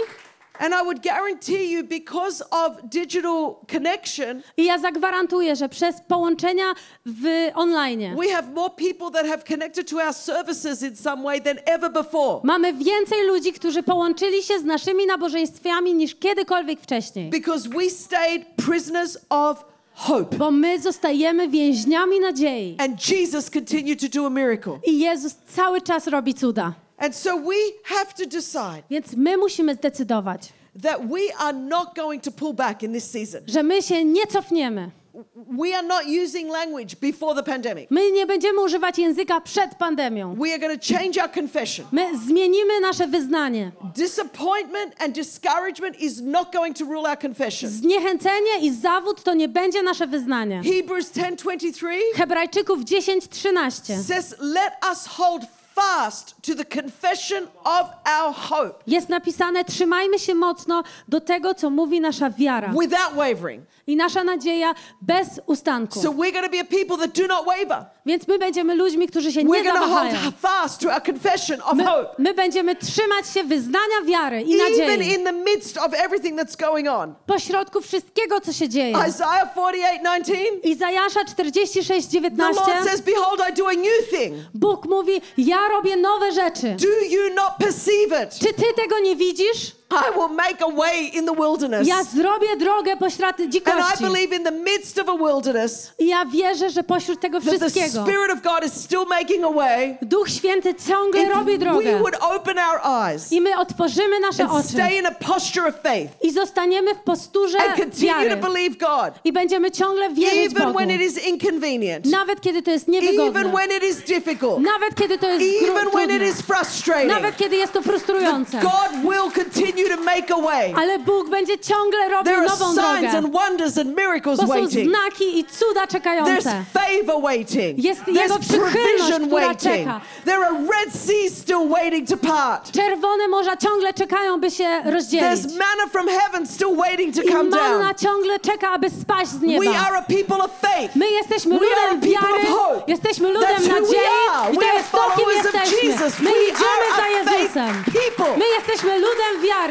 And I would guarantee you, because of digital connection, I ja zagwarantuję, że przez połączenia w online we have more people that have connected to our services in some way than ever before. mamy więcej ludzi, którzy połączyli się z naszymi nabożeństwami niż kiedykolwiek wcześniej. Because we stayed prisoners of hope. Bo my zostajemy więźniami nadziei. And Jesus continued to do a miracle. I Jezus cały czas robi cuda. And so we have to decide Więc my musimy zdecydować, that we are not going to pull back in this season. że my się nie cofniemy. We are not using language before the pandemic. My nie będziemy używać języka przed pandemią. We are going to change our confession. My zmienimy nasze wyznanie. Disappointment and discouragement is not going to rule our confession. Zniechęcenie i zawód to nie będzie nasze wyznanie. Hebrews 10:23 Hebrajczyków 10:13 says, "Let us hold fast to the confession of our hope jest napisane: Trzymajmy się mocno do tego, co mówi nasza wiara without wavering." I nasza nadzieja bez ustanku. So we're going to be a people that do not waver. Więc my będziemy ludźmi, którzy się nie zawahają. fast to our confession of My, hope. my będziemy trzymać się wyznania wiary i Even nadziei. in the midst of everything that's going on. Pośrodku wszystkiego, co się dzieje. Isaiah 48:19 Izajasza 46, The 19 Lord says, Behold, I do a new thing. Bóg mówi, ja robię nowe rzeczy. Do you not perceive it? Czy ty tego nie widzisz? I will make a way in the wilderness. Ja zrobię drogę pośród And I dzikości. believe in the midst of a wilderness I ja wierzę, że pośród tego that the wszystkiego Spirit of God is still making a way. Duch Święty ciągle robi If we drogę. would open our eyes I my otworzymy nasze and oczy stay in a posture of faith i zostaniemy w posturze and continue to wiary. believe God, I będziemy ciągle wierzyć even Bogu. when it is inconvenient, Nawet kiedy to jest even niewygodne. when it is difficult, Nawet kiedy to jest even when it is frustrating. Nawet kiedy jest to frustrujące. God will continue to make a way. Ale Bóg będzie ciągle robił There are nową signs drogę. and wonders and miracles Bo są waiting. znaki i cuda There's czekające. favor waiting. Jest Jego There's przychylność, provision która waiting. czeka. There are red seas still waiting to part. Czerwone morza ciągle czekają, by się rozdzielić. There's manna from heaven still waiting to I come manna down. ciągle czeka, aby spaść z We nieba. are a people of faith. My jesteśmy We are a ludem people wiary, of hope. jesteśmy ludem That's who we nadziei are. i to are jest to, kim followers of jesteśmy. Jesus. My We idziemy are za a faith Jezusem. people. My jesteśmy ludem wiary,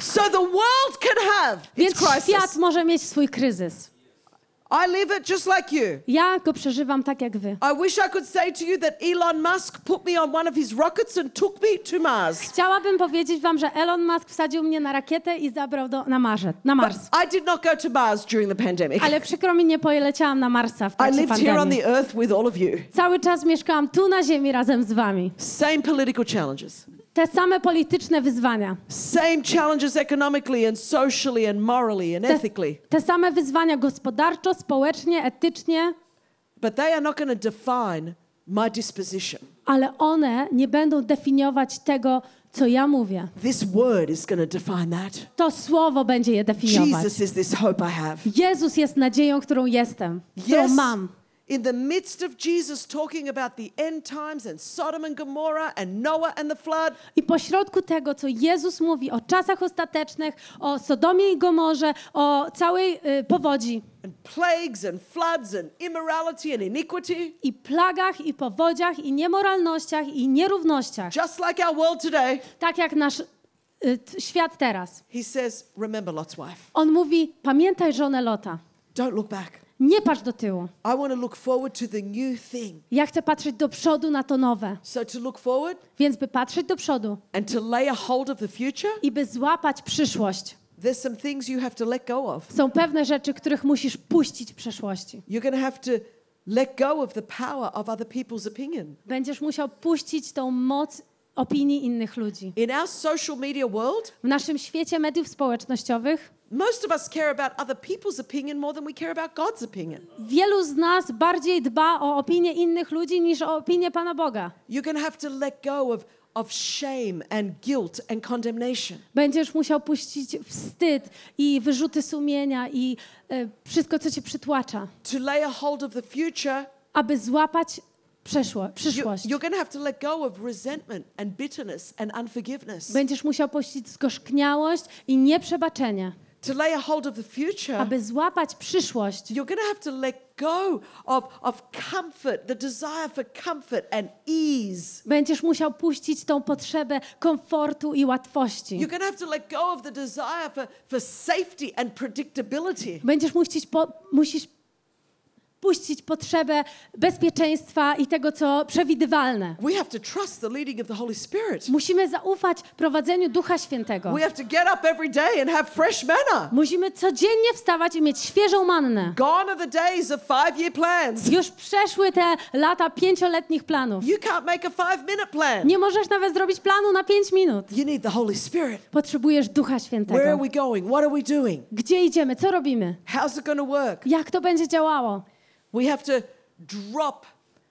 So the world can have więc its crisis. świat może mieć swój kryzys. I live it just like you. Ja go przeżywam tak jak wy. I wish I could say to you that Elon Musk put me on one of his rockets and took me to Mars. Chciałabym powiedzieć wam, że Elon Musk wsadził mnie na rakietę i zabrał do, na, Marze, na Mars. I did not go to Mars during the pandemic. Ale przykro mi, nie poleciałam na Marsa w I trakcie lived here on pandemii. the earth with all of you. Cały czas mieszkałam tu na ziemi razem z wami. Same political challenges, Te same polityczne wyzwania. same challenges economically and socially and morally and Te, ethically. te same wyzwania gospodarczo, społecznie, etycznie, But they are not going to define my disposition. ale one nie będą definiować tego, co ja mówię. This word is going to define that. To słowo będzie je definiować. Jesus is this hope I have. Jezus jest nadzieją, którą jestem, którą Yes, mam. In the midst of Jesus talking about the end times and Sodom and Gomorrah and Noah and the flood, I pośrodku tego, co Jezus mówi o czasach ostatecznych, o Sodomie i Gomorze, o całej y, powodzi and plagues and floods and immorality and iniquity, i plagach, i powodziach, i niemoralnościach, i nierównościach, just like our world today, tak jak nasz y, świat teraz. he says, Remember Lot's wife. On mówi, pamiętaj żonę Lota, Don't look back. Nie patrz do tyłu. I want to look forward to the new thing. Ja chcę patrzeć do przodu na to nowe. So, to look forward Więc by patrzeć do przodu and to lay a hold of the future, i by złapać przyszłość, there's some things you have to let go of. są pewne rzeczy, których musisz puścić w przeszłości. You're going to have to let go of the power of other people's opinion. Będziesz musiał puścić tą moc opinii innych ludzi. In our social media world, W naszym świecie mediów społecznościowych most of us care about other people's opinion more than we care about God's opinion. wielu z nas bardziej dba o opinię innych ludzi niż o opinię Pana Boga. You're going to have to let go of, of shame and guilt and condemnation. Będziesz musiał puścić wstyd i wyrzuty sumienia i e, wszystko, co cię przytłacza, To lay a hold of the future, aby złapać przeszło, przyszłość. you're going to have to let go of resentment and bitterness and unforgiveness. Będziesz musiał puścić zgorzkniałość i nieprzebaczenie. To lay a hold of the future, aby złapać przyszłość, you're going to have to let go of, of comfort, the desire for comfort and ease. będziesz musiał puścić tą potrzebę komfortu i łatwości. You're going to have to let go of the desire for, for safety and predictability. Będziesz musić, po, musisz puścić potrzebę bezpieczeństwa i tego, co przewidywalne. Musimy zaufać prowadzeniu Ducha Świętego. We have to get up every day and have fresh manna. Musimy codziennie wstawać i mieć świeżą mannę. Już przeszły te lata pięcioletnich planów. You can't make a five minute plan. Nie możesz nawet zrobić planu na pięć minut. You need the Holy Spirit. Potrzebujesz Ducha Where are Świętego. we going? What are we doing? Gdzie idziemy? Co robimy? How's it work? Jak to będzie działało? We have to drop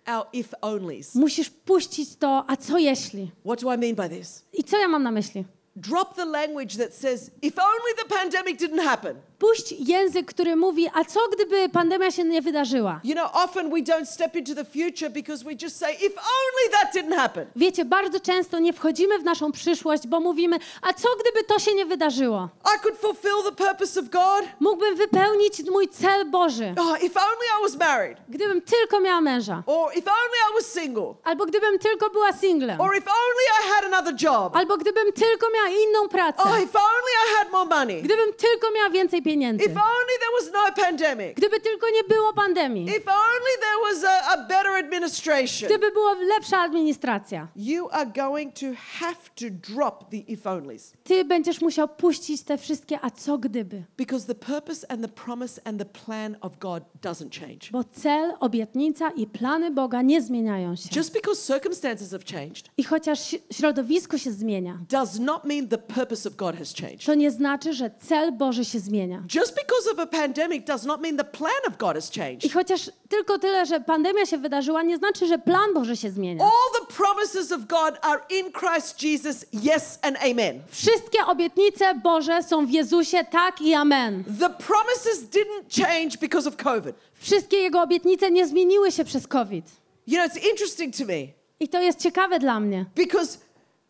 our if onlys. Musisz puścić to, a co jeśli? What do I mean by this? I co ja mam na myśli? Drop the language that says, if only the pandemic didn't happen. Puść język, który mówi, a co gdyby pandemia się nie wydarzyła? You know, often we don't step into the future because we just say, if only that didn't happen. Wiecie, bardzo często nie wchodzimy w naszą przyszłość, bo mówimy, a co gdyby to się nie wydarzyło? I could fulfill the purpose of God. Mógłbym wypełnić mój cel Boży, Oh, if only I was married. gdybym tylko miała męża. Or if only I was single. Albo gdybym tylko była singlem. Or if only I had another job. Albo gdybym tylko miała inną pracę. Oh, if only I had more money. Gdybym tylko miała więcej pieniędzy. If only there was no pandemic. Gdyby tylko nie było pandemii. If only there was a, a better administration. Gdyby była lepsza administracja. You are going to have to drop the if onlys Ty będziesz musiał puścić te wszystkie a co gdyby. because the purpose and the promise and the plan of God doesn't change. Bo cel, obietnica i plany Boga nie zmieniają się. Just because circumstances have changed I chociaż środowisko się zmienia, does not mean the purpose of God has changed. to nie znaczy, że cel Boży się zmienia. Just because of a pandemic does not mean the plan of God has I changed. chociaż tylko tyle, że pandemia się wydarzyła, nie znaczy, że plan Boży się zmienia. All the promises of God are in Christ Jesus, yes and amen. Wszystkie obietnice Boże są w Jezusie tak i amen. The promises didn't change because of COVID. Wszystkie Jego obietnice nie zmieniły się przez COVID. You know, it's interesting to me I to jest ciekawe dla mnie, because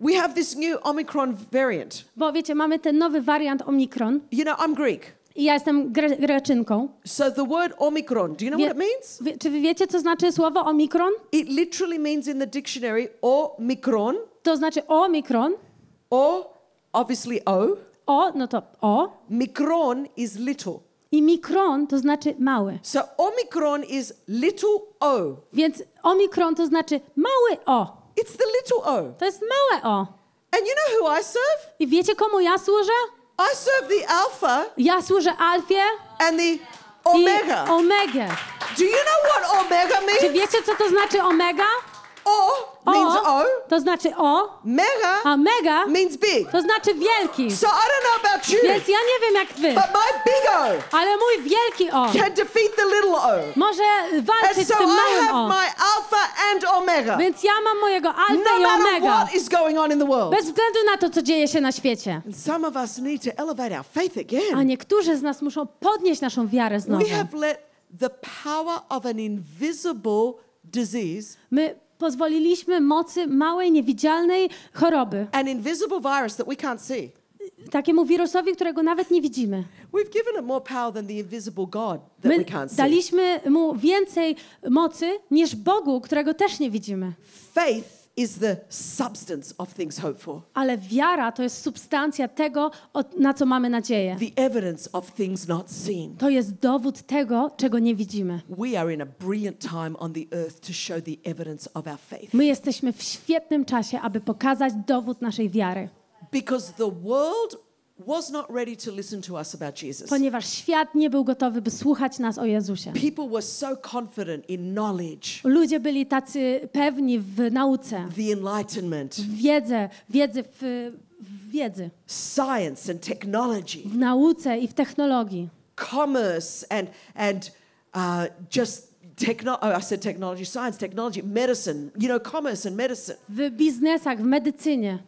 we have this new Omicron variant. bo wiecie, mamy ten nowy wariant Omikron You know, I'm Greek. i ja jestem gre greczynką. So the word Omicron, do you know Wie, what it means? wie, czy wy wiecie, co znaczy słowo Omikron? It literally means in the dictionary Omicron To znaczy Omikron. or obviously O. O, no to O. Micron is little. I mikron to znaczy mały. So Omicron is little o. Więc Omikron to znaczy mały O. It's the little o. To jest małe O. And you know who I serve? I wiecie, komu ja służę? I serve the Alpha Ja służę Alfie and the i Omega. Omegę. Do you know what Omega Czy means? wiecie, co to znaczy Omega? O means O. to znaczy O, Mega a mega means big. to znaczy wielki. So I don't know about you, Więc ja nie wiem jak wy, but my big O ale mój wielki O can defeat the little o. może And walczyć so z tym I małym have O. my Alpha and Omega. Więc ja mam mojego Alfę No i matter Omega. what is going on in the world. Bez względu na to, co dzieje się na świecie. And some of us need to elevate our faith A again. niektórzy z nas muszą podnieść naszą wiarę znowu. We have let the power of an invisible disease, My pozwoliliśmy mocy małej, niewidzialnej choroby, an invisible virus that we can't see. takiemu wirusowi, którego nawet nie widzimy. We've given it more power than the invisible God that My we can't see. daliśmy mu więcej mocy niż Bogu, którego też nie widzimy. Faith is the substance of things hoped for, Ale wiara to jest substancja tego, na co mamy nadzieję. the evidence of things not seen. To jest dowód tego, czego nie widzimy. We are in a brilliant time on the earth to show the evidence of our faith. My jesteśmy w świetnym czasie, aby pokazać dowód naszej wiary. Because the world was not ready to listen to us about Jesus. Ponieważ świat nie był gotowy, by słuchać nas o Jezusie. People were so confident in knowledge, Ludzie byli tacy pewni w nauce, the enlightenment, w wiedzy, wiedzy w, w wiedzy, science and technology, w nauce i w technologii, commerce and and uh, just techno. Oh, I said technology, science, technology, medicine. You know, commerce and medicine. w biznesach, w medycynie.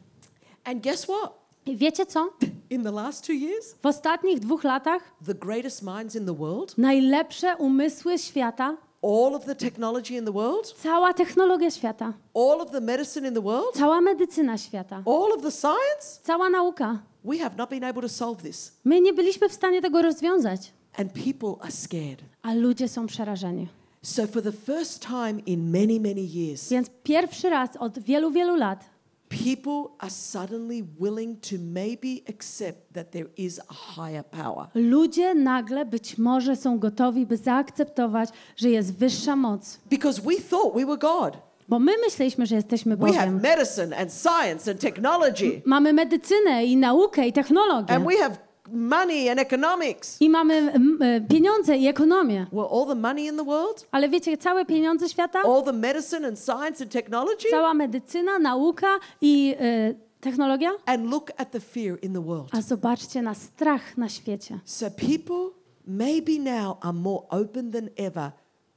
And guess what? Wiecie co? In the last two years, W ostatnich dwóch latach the greatest minds in the world, najlepsze umysły świata, all of the technology in the world, cała technologia świata, all of the medicine in the world, cała medycyna świata, all of the science, cała nauka We have not been able to solve this. My nie byliśmy w stanie tego rozwiązać, And people are scared. a ludzie są przerażeni. So, for the first time in many, many years, Więc pierwszy raz od wielu, wielu lat people are suddenly willing to maybe accept that there is a higher power. ludzie nagle być może są gotowi, by zaakceptować, że jest wyższa moc. Because we thought we were God. Bo my myśleliśmy, że jesteśmy We have Bogiem. medicine and science and technology, Mamy medycynę i naukę i technologię. and we have money and economics. I mamy e, pieniądze i ekonomię. Well, all the money in the world, Ale wiecie, całe pieniądze świata, all the medicine and science and technology, cała medycyna, nauka i e, technologia. and look at the fear in the world. A zobaczcie na strach na świecie. So, people maybe now are more open than ever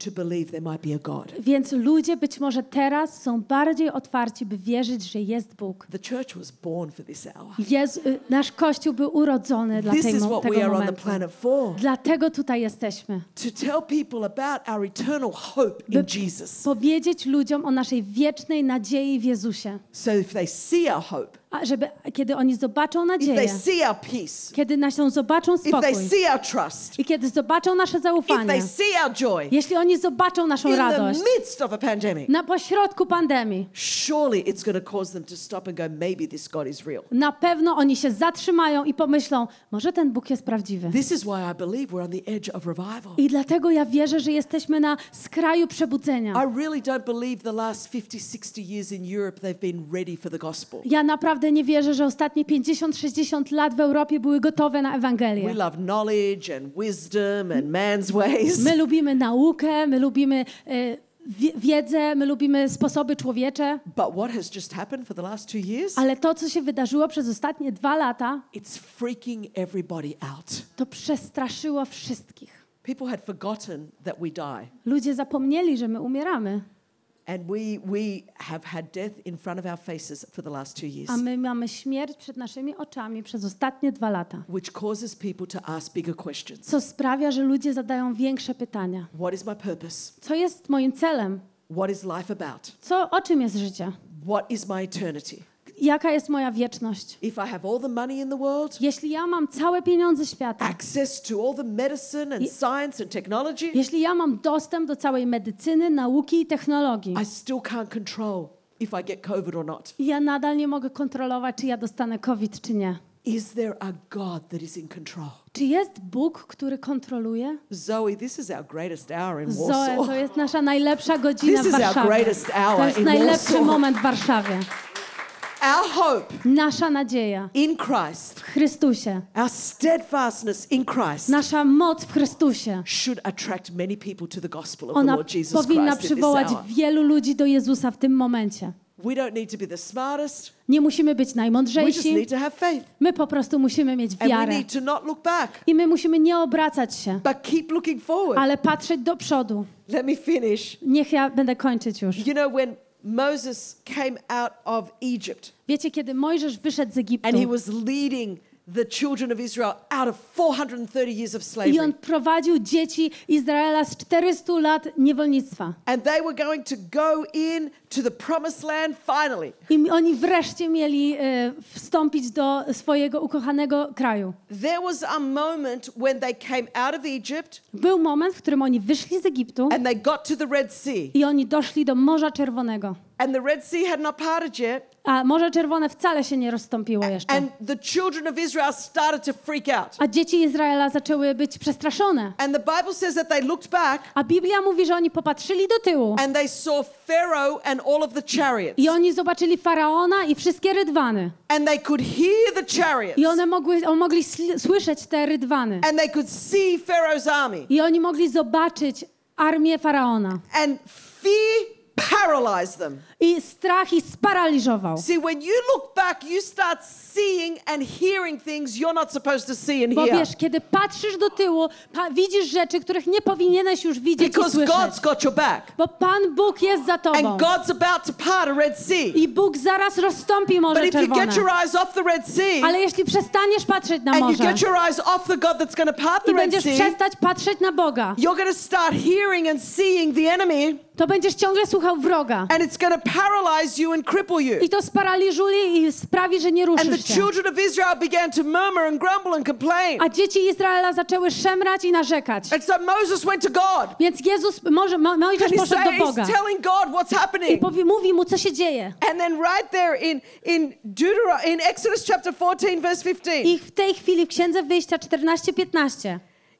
to believe there might be a God. Więc ludzie być może teraz są bardziej otwarci, by wierzyć, że jest Bóg. The church was born for this hour. Jest, y, nasz Kościół był urodzony dla This tej, is what we tego are on the momentu. planet for. Dlatego tutaj jesteśmy. To tell people about our eternal hope in Jesus. Powiedzieć ludziom o naszej wiecznej nadziei w Jezusie. So if they see our hope, A żeby, kiedy oni zobaczą if they nadzieję, see our peace, kiedy naszą zobaczą if they spokój see our trust, i kiedy zobaczą nasze if they zaufanie, see our joy jeśli oni zobaczą naszą in the radość midst of a pandemic, na pośrodku pandemii, surely it's going to cause them to stop and go, maybe this God is real. na pewno oni się zatrzymają i pomyślą, może ten Bóg jest prawdziwy. This is why I believe we're on the edge of revival. I dlatego ja wierzę, że jesteśmy na skraju przebudzenia. I really don't believe the last 50, 60 years in Europe they've been ready for the gospel. Ja naprawdę nie wierzę, że ostatnie 50-60 lat w Europie były gotowe na We Ewangelię. love knowledge and wisdom and man's ways. My lubimy naukę, my lubimy wie- wiedzę, my lubimy sposoby człowiecze, But what has just happened for the last two years? ale to, co się wydarzyło przez ostatnie dwa lata, It's freaking everybody out. to przestraszyło wszystkich. People had forgotten that we die. Ludzie zapomnieli, że my umieramy, a my mamy śmierć przed naszymi oczami przez ostatnie dwa lata. which causes people to ask bigger questions. Co sprawia, że ludzie zadają większe pytania. What is my purpose? Co jest moim celem? What is life about? Co, o czym jest życie? What is my eternity? Jaka jest moja wieczność? If I have all the money in the world, Jeśli ja mam całe pieniądze świata, access to all the medicine and science and technology, jeśli ja mam dostęp do całej medycyny, nauki i technologii, I still can't control if I get COVID or not. ja nadal nie mogę kontrolować, czy ja dostanę COVID, czy nie. Is there a God that is in control? Czy jest Bóg, który kontroluje? Zoe, this is our greatest hour in Zoe, to Warsaw. jest nasza najlepsza godzina This w is our Warszawie. greatest hour To jest in najlepszy Warsaw. moment w Warszawie. Our hope Nasza nadzieja in Christ, w Chrystusie, our steadfastness in Christ, nasza moc w Chrystusie, should attract many people to the gospel of the ona Lord Jesus powinna Christ in this przywołać hour. wielu ludzi do Jezusa w tym momencie. We don't need to be the smartest. Nie musimy być We just najmądrzejsi, need to have faith. my po prostu musimy mieć And we need to not look back, I my musimy nie obracać się, but keep looking forward. ale patrzeć do przodu. Let me finish. Niech ja będę kończyć już. You know, when Moses came out of Egypt. Wiecie, kiedy Mojżesz wyszedł z Egiptu and he was leading the children of Israel out of 430 years of i slavery, on prowadził dzieci Izraela z 400 lat niewolnictwa. and they were going to go in to the promised land finally. I oni wreszcie mieli e, wstąpić do swojego ukochanego kraju. There was a moment when they came out of Egypt Był moment, w którym oni wyszli z Egiptu and they got to the Red Sea. i oni doszli do Morza Czerwonego. And the Red Sea had not parted yet. A Morze Czerwone wcale się nie rozstąpiło jeszcze. And the children of Israel started to freak out. A dzieci Izraela zaczęły być przestraszone. And the Bible says that they looked back A Biblia mówi, że oni popatrzyli do tyłu and they saw Pharaoh and all of the chariots. i oni zobaczyli Faraona i wszystkie rydwany. And they could hear the chariots. I one mogły, on mogli słyszeć te rydwany. And they could see Pharaoh's army. I oni mogli zobaczyć armię Faraona. And fear paralyzed them. I strach ich sparaliżował. See, when you look back, you start seeing and hearing things you're not supposed to see and Bo hear. wiesz, kiedy patrzysz do tyłu, pa- widzisz rzeczy, których nie powinieneś już widzieć i Because słyszeć. God's got your back. Bo Pan Bóg jest za tobą. And God's about to part a Red Sea. I Bóg zaraz rozstąpi But Morze if you Czerwone. get your eyes off the Red Sea Ale jeśli przestaniesz patrzeć na and you morze get your eyes off the God that's going to part the i Red będziesz Sea, przestać patrzeć na Boga, you're going to start hearing and seeing the enemy to będziesz ciągle słuchał wroga. And it's going to paralyze you and cripple you. I to sparaliżuje i sprawi, że nie And the ruszysz się. children of Israel began to murmur and grumble and complain. A dzieci Izraela zaczęły szemrać i narzekać. And so Moses went to God. Więc Jezus, może, Mo- Mojżesz And he's, poszedł saying, do he's Boga telling God what's i happening. powie, mówi mu, co się dzieje. And then right there in in Deutero- in Exodus chapter 14 verse 15. I w tej chwili w Księdze Wyjścia 14-15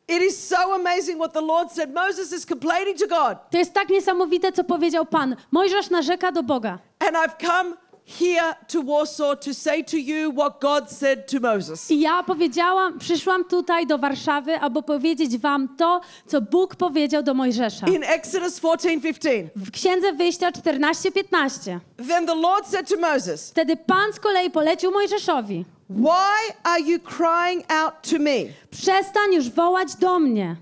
It is so amazing what the Lord said. Moses is complaining to God. to jest tak niesamowite, co powiedział Pan. Mojżesz narzeka do Boga. And I've come here to Warsaw to say to you what God said to Moses. I ja powiedziałam, przyszłam tutaj do Warszawy, aby powiedzieć wam to, co Bóg powiedział do Mojżesza. In Exodus 14:15. W Księdze Wyjścia 14-15. Then the Lord said to Moses, Wtedy Pan z kolei polecił Mojżeszowi. "Why are you crying out to me? Przestań już wołać do mnie.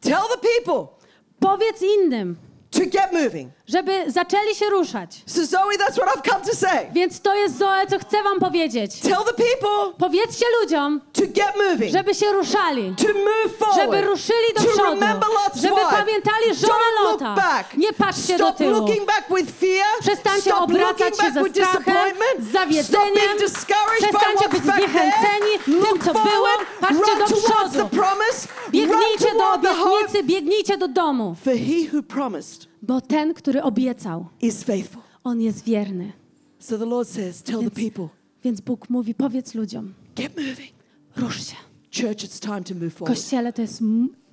Tell the people Powiedz innym, to get moving." Żeby zaczęli się ruszać. So Zoe, that's what I've come to say. Więc to jest Zoe, co chcę wam powiedzieć. Tell the people Powiedzcie ludziom, to get moving. żeby się ruszali. to move forward. Żeby ruszyli do to przodu. remember Lot's Żeby wife. pamiętali żonę Don't look Lota. back. Nie patrzcie do Stop tyłu. looking back with fear. Przestańcie Stop obracać się ze strachem, z Stop zawiedzeniem. being discouraged by Przestańcie być zniechęceni tym, Look co było. Patrzcie do przodu. Biegnijcie do obietnicy, biegnijcie do domu. For he who promised Bo ten, który obiecał, is faithful. on jest wierny. So the Lord says, tell the Więc, people, więc Bóg mówi, powiedz ludziom, get moving. rusz się. Church, it's time to move forward. Kościele to jest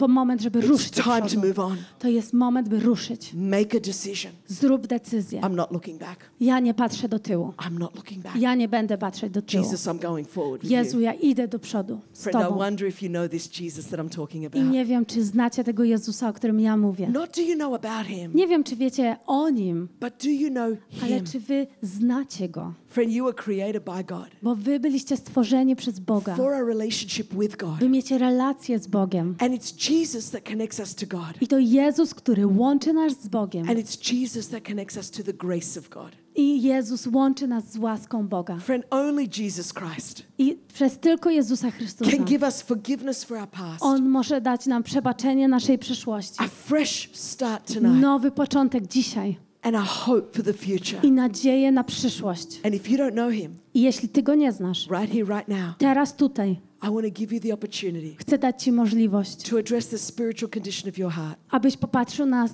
po moment, żeby It's ruszyć do time to przodu. move on. To jest moment, by ruszyć. Make a decision. Zrób decyzję. I'm not looking back. Ja nie patrzę do tyłu. I'm not looking back. Ja nie będę patrzeć do tyłu. Jesus, I'm going forward with Jezu, you. ja idę do przodu z Friend, I Tobą. wonder if you know this Jesus that I'm talking I about. nie wiem, czy znacie tego Jezusa, o którym ja mówię. Not do you know about him, Nie wiem, czy wiecie o Nim, but do you know ale him? czy wy znacie Go? Friend, you were created by God Bo wy byliście stworzeni przez Boga, for a relationship with God. by mieć relację z Bogiem. And it's Jesus that connects us to God. I to Jezus, który łączy nas z Bogiem. And it's Jesus that connects us to the grace of God. I Jezus łączy nas z łaską Boga. Friend, only Jesus Christ I przez tylko Jezusa Chrystusa can give us forgiveness for our past, On może dać nam przebaczenie naszej przeszłości. a fresh start tonight, Nowy początek dzisiaj and a hope for the future. i nadzieję na przyszłość. And if you don't know him, I jeśli ty go nie znasz, right here, right now, teraz tutaj I want to give you the opportunity chcę dać ci możliwość, to address the spiritual condition of your heart. abyś popatrzył na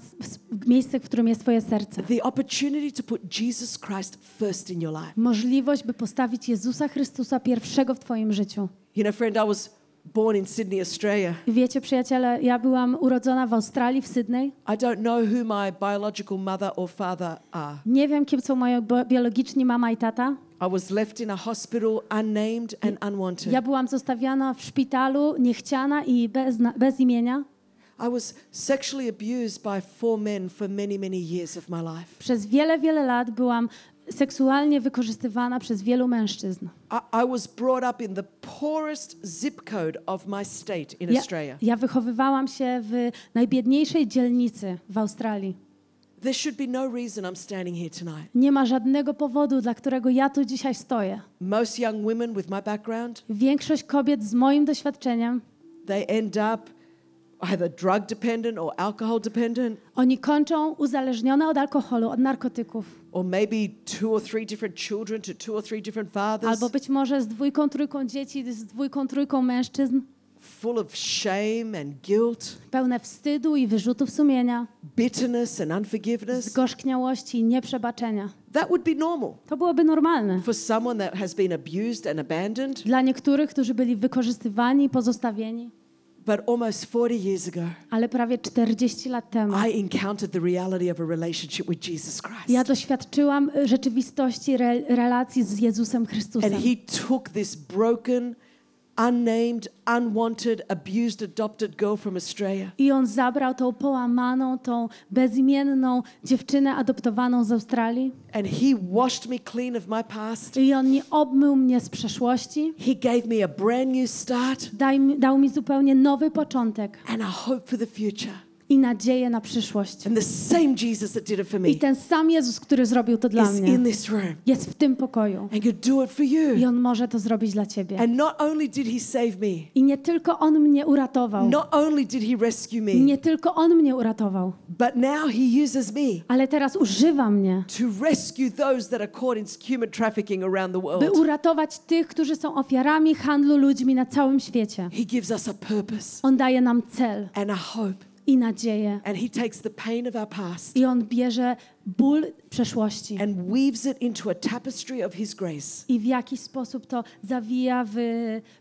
miejsce, w którym jest twoje serce. The opportunity to put Jesus Christ first in your life. Możliwość, by postawić Jezusa Chrystusa pierwszego w twoim życiu. You know, friend, I was born in Sydney, Australia. I Wiecie, przyjaciele, ja byłam urodzona w Australii, w Sydney. I don't know who my biological mother or father are. Nie wiem, kim są moi biologiczni mama i tata. I was left in a hospital unnamed and unwanted. Ja byłam zostawiana w szpitalu, niechciana i bez, bez imienia. I was sexually abused by four men for many, many years of my life. Przez wiele, wiele lat byłam seksualnie wykorzystywana przez wielu mężczyzn. I, I was brought up in the poorest zip code of my state in Ja, Australia. ja wychowywałam się w najbiedniejszej dzielnicy w Australii. There should be no reason I'm standing here tonight. Nie ma żadnego powodu, dla którego ja tu dzisiaj stoję. Most young women with my background, Większość kobiet z moim doświadczeniem, they end up either drug dependent or alcohol dependent, oni kończą uzależnione od alkoholu, od narkotyków. or maybe two or three different children to two or three different fathers, Albo być może z dwójką, trójką dzieci, z dwójką, trójką mężczyzn, full of shame and guilt, pełne wstydu i wyrzutów sumienia, bitterness and unforgiveness. zgorzkniałości i nieprzebaczenia. That would be normal To byłoby normalne. for someone that has been abused and abandoned. Dla niektórych, którzy byli wykorzystywani i pozostawieni. But almost 40 years ago, Ale prawie 40 lat temu I encountered the reality of a relationship with Jesus Christ. ja doświadczyłam y, rzeczywistości re, relacji z Jezusem Chrystusem. And he took this broken, unnamed, unwanted, abused, adopted girl from Australia. I on zabrał tą połamaną, tą bezimienną dziewczynę adoptowaną z Australii. And he washed me clean of my past. I on nie obmył mnie z przeszłości. He gave me a brand new start Daj, dał mi zupełnie nowy początek and a hope for the future. I nadzieję na przyszłość. And the same Jesus that did it for me I ten sam Jezus, który zrobił to dla is mnie, in this room jest w tym pokoju. and could do it for I you. On może to zrobić dla ciebie. And not only did he save me, I nie tylko On mnie uratował, not only did he rescue me, nie tylko On mnie uratował, but now he uses me ale teraz używa mnie, to rescue those that are caught in human trafficking around the by world. uratować tych, którzy są ofiarami handlu ludźmi na całym świecie. He gives us a purpose On daje nam cel and a hope, i nadzieję. and he takes the pain of our past I On bierze ból przeszłości and weaves it into a tapestry of his grace. i w jakiś sposób to zawija w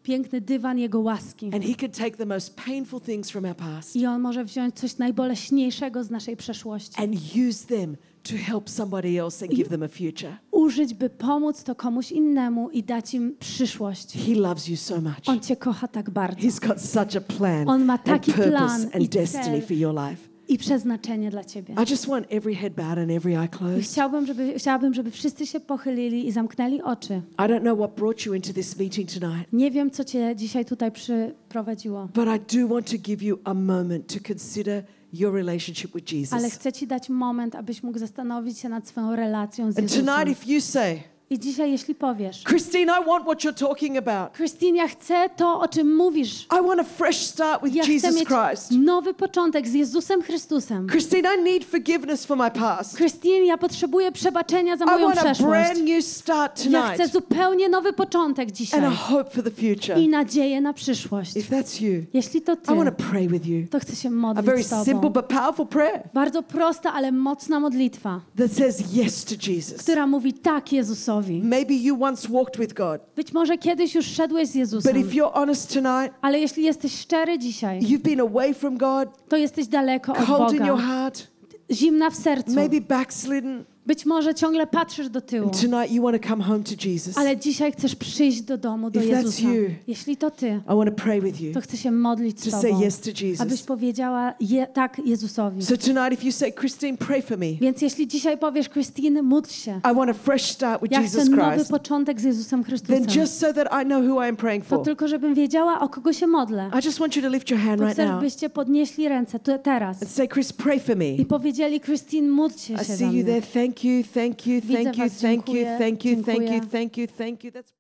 piękny dywan Jego łaski. And he could take the most painful things from our past I On może wziąć coś najboleśniejszego z naszej przeszłości. and use them to help somebody else and give them a future. Użyć, by pomóc to komuś innemu i dać im przyszłość. He loves you so much. On Cię kocha tak bardzo. He's got such a plan On ma and taki purpose plan i and destiny cel. for your life. I przeznaczenie dla Ciebie. I just want every head bowed and every eye I closed. chciałbym żeby, chciałabym, żeby wszyscy się pochylili i zamknęli oczy. I don't know what brought you into this meeting tonight, Nie wiem, co Cię dzisiaj tutaj przyprowadziło, but I do want to give you a moment to consider your relationship with ale Jesus. chcę Ci dać moment, abyś mógł zastanowić się nad swoją relacją z And tonight, Jezusem. if you say, I dzisiaj, jeśli powiesz, Christine, I want what you're talking about. Christine, ja chcę to, o czym mówisz. I want a fresh start with Ja chcę Jesus mieć Christ. nowy początek z Jezusem Chrystusem. Christine, I need forgiveness for my past. Christine, ja potrzebuję przebaczenia za I moją want a przeszłość. brand new start Ja chcę tonight zupełnie nowy początek dzisiaj and a hope for the future. i nadzieję na przyszłość. If that's you, Jeśli to ty, I want to pray with you. to chcę się A modlić very z tobą. simple but powerful prayer Bardzo prosta, ale mocna modlitwa, that says yes to Jesus. która mówi tak Jezusowi. Maybe you once walked with God, Być może kiedyś już szedłeś z but Jezusem, if you're honest tonight, ale jeśli jesteś szczery dzisiaj, you've been away from God, to jesteś daleko od cold in your heart, zimna w sercu. maybe backslidden. Być może ciągle patrzysz do tyłu, tonight you want to come home to Jesus. ale dzisiaj chcesz przyjść do domu, do If that's Jezusa. you, Jeśli to ty, I want to pray with you to chcę się modlić z to say tobą, yes to abyś Jesus. powiedziała je, tak Jezusowi. So tonight, if you say, Christine, pray for me. Więc jeśli dzisiaj powiesz, Christine, módl się. I want a fresh start with Ja chcę Jesus nowy Christ. początek z Jezusem Chrystusem. Then just so that I know who I am praying To for, tylko, żebym wiedziała, o kogo się modlę. I just want you to lift your hand To right chcę, now żebyście podnieśli ręce tu, teraz and say, Chris, pray for me. i powiedzieli, Christine, módl się, I see you there. Thank you, thank you, Widzę thank you, was. thank you, Dziękuję, thank you, thank you, dziękuję. thank you, thank you. That's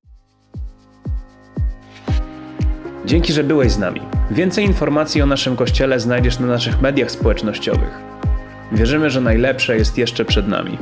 Dzięki, że byłeś z nami. Więcej informacji o naszym kościele znajdziesz na naszych mediach społecznościowych. Wierzymy, że najlepsze jest jeszcze przed nami.